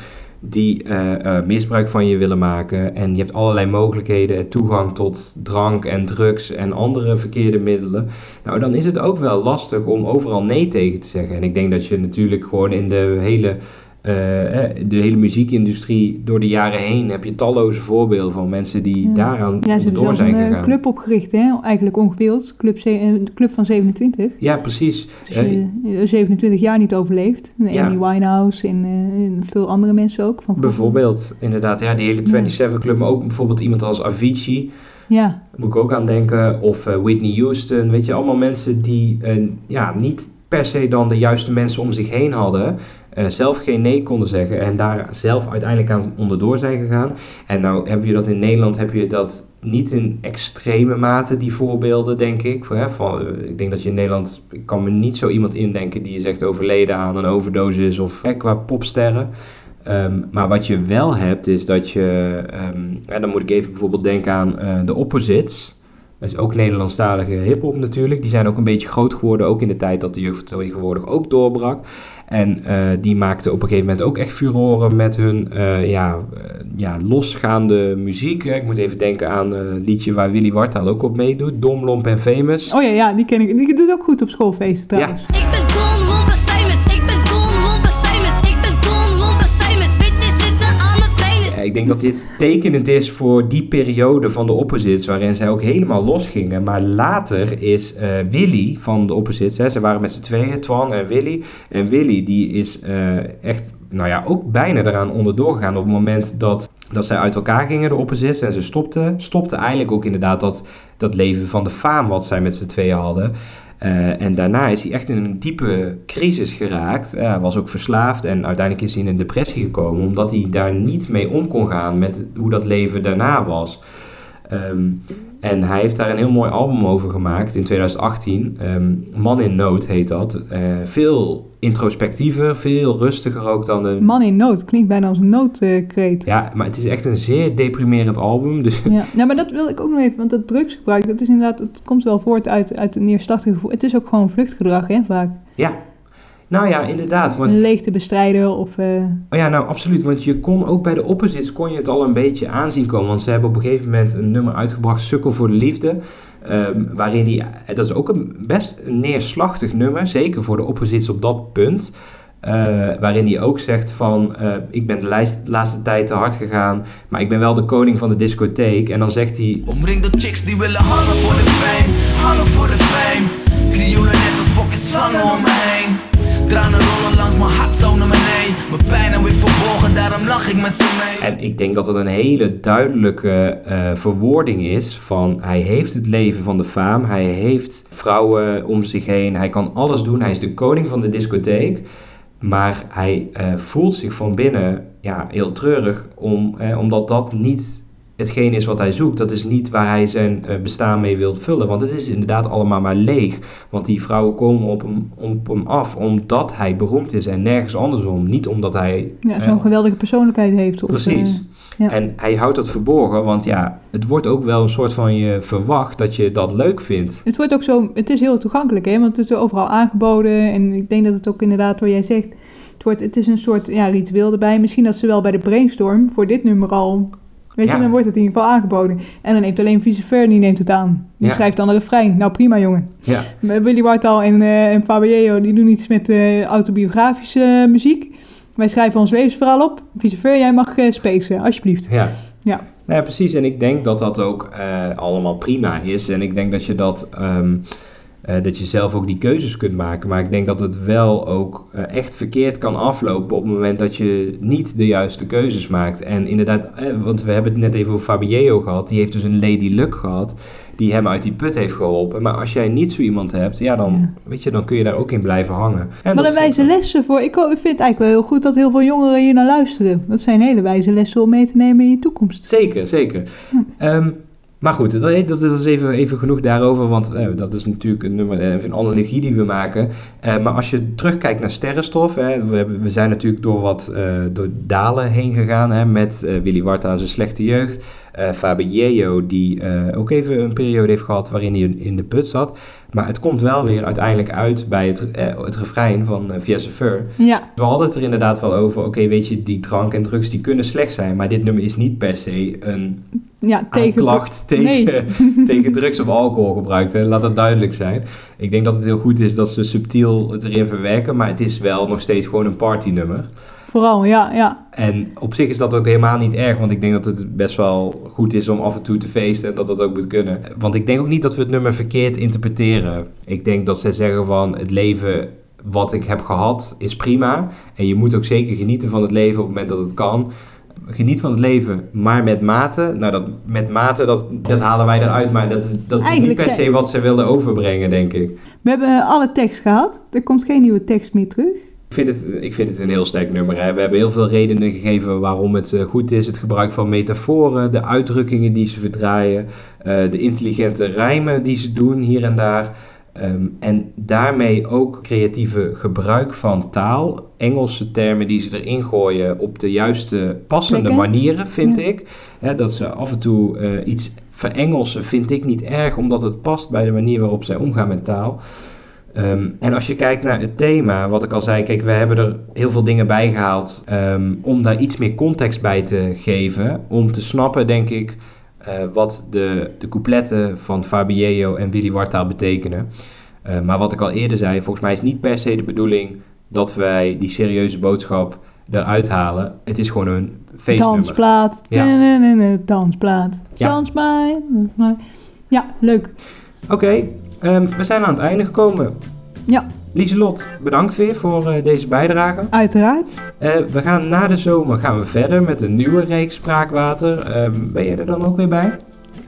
Speaker 2: die eh, eh, misbruik van je willen maken en je hebt allerlei mogelijkheden, toegang tot drank en drugs en andere verkeerde middelen, nou dan is het ook wel lastig om overal nee tegen te zeggen. En ik denk dat je natuurlijk gewoon in de hele de hele muziekindustrie door de jaren heen heb je talloze voorbeelden van mensen die
Speaker 3: Ja.
Speaker 2: daaraan
Speaker 3: Ja, ze hebben
Speaker 2: door zijn
Speaker 3: een eh,
Speaker 2: gegaan.
Speaker 3: club opgericht, hè? eigenlijk ongewild. Club, eh, de club van 27.
Speaker 2: Ja, precies.
Speaker 3: Als
Speaker 2: Eh,
Speaker 3: je eh, 27 jaar niet overleeft. En
Speaker 2: Ja.
Speaker 3: Amy Winehouse en, eh, en veel andere mensen ook. Van
Speaker 2: bijvoorbeeld, inderdaad, ja, die hele 27 Club, maar ook bijvoorbeeld iemand als Avicii.
Speaker 3: Ja,
Speaker 2: moet ik ook aan denken. Of eh, Whitney Houston. Weet je, allemaal mensen die eh, ja, niet per se dan de juiste mensen om zich heen hadden. Eh, zelf geen nee konden zeggen. En daar zelf uiteindelijk aan onderdoor zijn gegaan. En nou heb je dat in Nederland, heb je dat niet in extreme mate, die voorbeelden, denk ik. Hè, van, eh, ik denk dat je in Nederland, ik kan me niet zo iemand indenken die is echt overleden aan een overdosis of hè, qua popsterren. Ehm, maar wat je wel hebt, is dat je, ehm, en dan moet ik even bijvoorbeeld denken aan eh, de Opposites. Dat is ook Nederlandstalige hip-hop natuurlijk. Die zijn ook een beetje groot geworden, ook in de tijd dat de jeugd tegenwoordig ook doorbrak. En eh, die maakten op een gegeven moment ook echt furoren met hun eh, ja, eh, ja, losgaande muziek. Ik moet even denken aan eh, een liedje waar Willy Wartaal ook op meedoet. Dom, Lomp en Famous.
Speaker 3: oh ja, ja die ken ik. Die doet ook goed op schoolfeesten trouwens.
Speaker 11: Ik ben Don Lompe famous, ik ben ik
Speaker 2: denk dat dit tekenend is voor die periode van de Opposites, waarin zij ook helemaal losgingen. Maar later is eh, Willy van de Opposites, hè, ze waren met z'n tweeën, Twan en Willy. En Willy die is eh, echt, nou ja, ook bijna eraan onderdoor gegaan op het moment dat, dat zij uit elkaar gingen, de Opposites. En ze stopte, stopte eigenlijk ook inderdaad dat, dat leven van de faam wat zij met z'n tweeën hadden. Eh, en daarna is hij echt in een diepe crisis geraakt. Hij was ook verslaafd en uiteindelijk is hij in een depressie gekomen. Omdat hij daar niet mee om kon gaan met hoe dat leven daarna was. Ehm, en hij heeft daar een heel mooi album over gemaakt in 2018. Ehm, Man in Nood heet dat. Eh, veel introspectiever, veel rustiger ook dan de...
Speaker 3: Man in nood, klinkt bijna als een noodkreet.
Speaker 2: Ja, maar het is echt een zeer deprimerend album. Dus
Speaker 3: Ja. nou, maar dat wil ik ook nog even, want dat drugsgebruik, dat is inderdaad, het komt wel voort uit, uit een neerslachtig gevoel. Het is ook gewoon vluchtgedrag, hè, vaak.
Speaker 2: ja. Nou ja, inderdaad. Want
Speaker 3: Een leegte bestrijden of... eh,
Speaker 2: Oh ja, nou absoluut. Want je kon ook bij de opposites kon je het al een beetje aanzien komen. Want ze hebben op een gegeven moment een nummer uitgebracht, Sukkel voor de Liefde. Ehm, waarin die, dat is ook een best neerslachtig nummer, zeker voor de opposites op dat punt. eh, waarin hij ook zegt van, eh, ik ben de lijst, laatste tijd te hard gegaan, maar ik ben wel de koning van de discotheek. En dan zegt hij,
Speaker 9: Omringd door chicks die willen hangen voor de fame, hangen voor de fame. Krioelen net als fucking zangen om me heen. Tranen rollen langs mijn hart zo naar beneden. Mijn pijn heb ik verborgen, daarom lach ik met ze mee.
Speaker 2: En ik denk dat het een hele duidelijke eh, verwoording is van hij heeft het leven van de faam, hij heeft vrouwen om zich heen, hij kan alles doen, hij is de koning van de discotheek, maar hij eh, voelt zich van binnen ja, heel treurig om, eh, omdat dat niet hetgeen is wat hij zoekt. Dat is niet waar hij zijn eh, bestaan mee wil vullen, want het is inderdaad allemaal maar leeg. Want die vrouwen komen op hem, op hem af omdat hij beroemd is en nergens andersom. Niet omdat hij...
Speaker 3: ja,
Speaker 2: eh,
Speaker 3: zo'n geweldige persoonlijkheid heeft. Of,
Speaker 2: Precies.
Speaker 3: eh, ja.
Speaker 2: En hij houdt dat verborgen, want ja, het wordt ook wel een soort van je verwacht dat je dat leuk vindt.
Speaker 3: Het wordt ook zo, het is heel toegankelijk, hè, want het is overal aangeboden. En ik denk dat het ook inderdaad, wat jij zegt, het, wordt, het is een soort ja, ritueel erbij. Misschien dat ze wel bij de brainstorm voor dit nummer al, weet je, dan wordt het in ieder geval aangeboden. En dan neemt alleen Vice die neemt het aan. Die schrijft dan een refrein. Nou, prima jongen.
Speaker 2: Ja,
Speaker 3: Willy Wartaal en, eh en Fabio, die doen iets met eh, autobiografische muziek. Wij schrijven ons levensverhaal op. Vice jij mag eh spacen, alsjeblieft.
Speaker 2: ja.
Speaker 3: Ja.
Speaker 2: Nou ja, precies. En ik denk dat dat ook eh, allemaal prima is. En ik denk dat je dat, ehm, eh, dat je zelf ook die keuzes kunt maken. Maar ik denk dat het wel ook eh, echt verkeerd kan aflopen op het moment dat je niet de juiste keuzes maakt. En inderdaad, eh, want we hebben het net even over Fabio gehad. Die heeft dus een Lady Luck gehad. Die hem uit die put heeft geholpen. Maar als jij niet zo iemand hebt, ja dan, Weet je, dan kun je daar ook in blijven hangen. En
Speaker 3: Maar een wijze lessen voor. Ik, vind het eigenlijk wel heel goed dat heel veel jongeren hier naar luisteren. Dat zijn hele wijze lessen om mee te nemen in je toekomst.
Speaker 2: Zeker, zeker. Ehm, maar goed, dat, dat is even, even genoeg daarover, want eh, dat is natuurlijk een nummer, eh, een analogie die we maken. Eh, maar als je terugkijkt naar sterrenstof, we, zijn natuurlijk door wat eh, door dalen heen gegaan hè, met eh, Willy Warta aan zijn slechte jeugd. Eh Fabio, die eh, ook even een periode heeft gehad waarin hij in de put zat. Maar het komt wel weer uiteindelijk uit bij het, eh, het refrein van uh, Via Fur.
Speaker 3: Ja.
Speaker 2: We hadden het er inderdaad wel over, oké, weet je, die drank en drugs die kunnen slecht zijn, maar dit nummer is niet per se een
Speaker 3: Ja, tegen...
Speaker 2: aanklacht tegen,
Speaker 3: Nee.
Speaker 2: tegen drugs of alcohol gebruikt. Hè? Laat dat duidelijk zijn. Ik denk dat het heel goed is dat ze subtiel het erin verwerken, maar het is wel nog steeds gewoon een partynummer.
Speaker 3: Vooral, ja, ja.
Speaker 2: En op zich is dat ook helemaal niet erg, want ik denk dat het best wel goed is om af en toe te feesten en dat dat ook moet kunnen. Want ik denk ook niet dat we het nummer verkeerd interpreteren. Ik denk dat zij zeggen van het leven wat ik heb gehad is prima. En je moet ook zeker genieten van het leven op het moment dat het kan. Geniet van het leven, maar met mate. Nou, dat met mate, dat, dat halen wij eruit, maar dat, dat is niet per se wat ze wilden overbrengen, denk ik.
Speaker 3: We hebben alle tekst gehad. Er komt geen nieuwe tekst meer terug.
Speaker 2: Ik vind, het, ik vind het een heel sterk nummer. Hè. We hebben heel veel redenen gegeven waarom het eh, goed is. Het gebruik van metaforen, de uitdrukkingen die ze verdraaien, eh, de intelligente rijmen die ze doen hier en daar. Ehm, en daarmee ook creatieve gebruik van taal, Engelse termen die ze erin gooien op de juiste passende manieren, vind
Speaker 3: Ja.
Speaker 2: ik. Hè, dat ze af en toe eh, iets verengelsen vind ik niet erg, omdat het past bij de manier waarop zij omgaan met taal. Ehm, en als je kijkt naar het thema, wat ik al zei, kijk, we hebben er heel veel dingen bij gehaald ehm, om daar iets meer context bij te geven. Om te snappen, denk ik, eh, wat de, de coupletten van Fabiello en Willy Wartaal betekenen. Eh, maar wat ik al eerder zei, volgens mij is niet per se de bedoeling dat wij die serieuze boodschap eruit halen. Het is gewoon een feestnummer.
Speaker 3: Dansplaat.
Speaker 2: Ja.
Speaker 3: Nee, nee, nee, nee, dansplaat.
Speaker 2: Ja.
Speaker 3: Dans mij. Ja, leuk.
Speaker 2: Oké, ehm, we zijn aan het einde gekomen.
Speaker 3: Ja,
Speaker 2: Lieselot, bedankt weer voor eh, deze bijdrage.
Speaker 3: uiteraard.
Speaker 2: Eh, we gaan na de zomer gaan we verder met een nieuwe reeks Spraakwater. Ehm, ben jij er dan ook weer bij?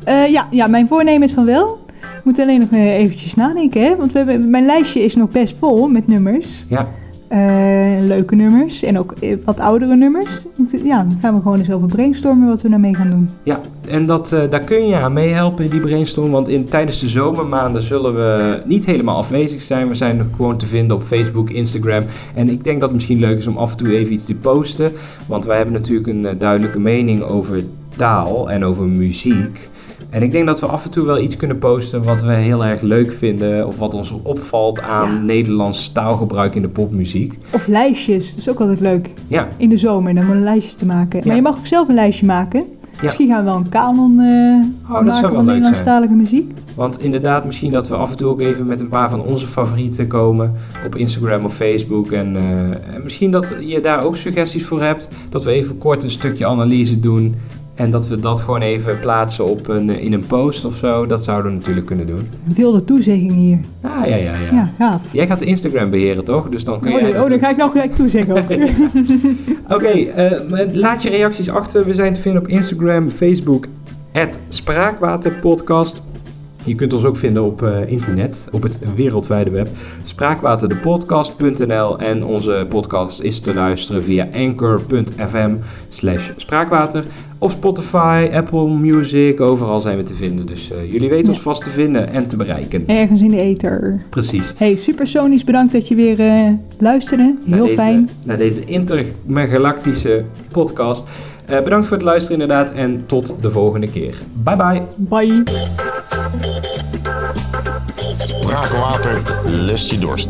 Speaker 3: Eh, ja, ja, mijn voornemen is van wel. Ik moet alleen nog eventjes nadenken, hè? Want we hebben, mijn lijstje is nog best vol met nummers.
Speaker 2: Ja.
Speaker 3: Eh, leuke nummers en ook eh, wat oudere nummers. Ja, dan gaan we gewoon eens over brainstormen wat we daarmee gaan doen.
Speaker 2: Ja, en dat, eh, daar kun je aan meehelpen in die brainstorm. Want in, tijdens de zomermaanden zullen we niet helemaal afwezig zijn. We zijn nog gewoon te vinden op Facebook, Instagram. En ik denk dat het misschien leuk is om af en toe even iets te posten. Want wij hebben natuurlijk een duidelijke mening over taal en over muziek. En ik denk dat we af en toe wel iets kunnen posten wat we heel erg leuk vinden. Of wat ons opvalt aan Nederlands taalgebruik in de popmuziek.
Speaker 3: Of lijstjes, dat is ook altijd leuk.
Speaker 2: Ja,
Speaker 3: In de zomer, dan om een lijstje te maken. Maar je mag ook zelf een lijstje maken. Misschien gaan we wel een kanon eh
Speaker 2: Oh, dat zou
Speaker 3: maken
Speaker 2: wel
Speaker 3: van Nederlandstalige muziek.
Speaker 2: Want inderdaad, misschien dat we af en toe ook even met een paar van onze favorieten komen op Instagram of Facebook. En, eh, en misschien dat je daar ook suggesties voor hebt. Dat we even kort een stukje analyse doen. En dat we dat gewoon even plaatsen op een, in een post of zo. Dat zouden we natuurlijk kunnen doen.
Speaker 3: Wilde toezegging hier.
Speaker 2: Ah, ja, ja, ja.
Speaker 3: Ja, gaaf.
Speaker 2: Jij gaat Instagram beheren, toch? Dus dan kun
Speaker 3: Oh, oh, dan ga ik nou gelijk toezeggen.
Speaker 2: Oké, eh, laat je reacties achter. We zijn te vinden op Instagram, Facebook, Spraakwaterpodcast. Je kunt ons ook vinden op eh, internet, op het wereldwijde web. Spraakwaterdepodcast.nl en onze podcast is te luisteren via anchor.fm slash spraakwater. Of Spotify, Apple Music, overal zijn we te vinden. Dus eh, jullie weten ons vast te vinden en te bereiken.
Speaker 3: Ergens in de ether.
Speaker 2: Precies.
Speaker 3: Hey, Supersonisch, bedankt dat je weer eh, luisterde.
Speaker 2: Naar
Speaker 3: Heel
Speaker 2: deze,
Speaker 3: fijn.
Speaker 2: Naar deze intergalactische podcast. Eh, bedankt voor het luisteren inderdaad en tot de volgende keer. Bye bye.
Speaker 3: Bye.
Speaker 1: Spraakwater, lust je dorst.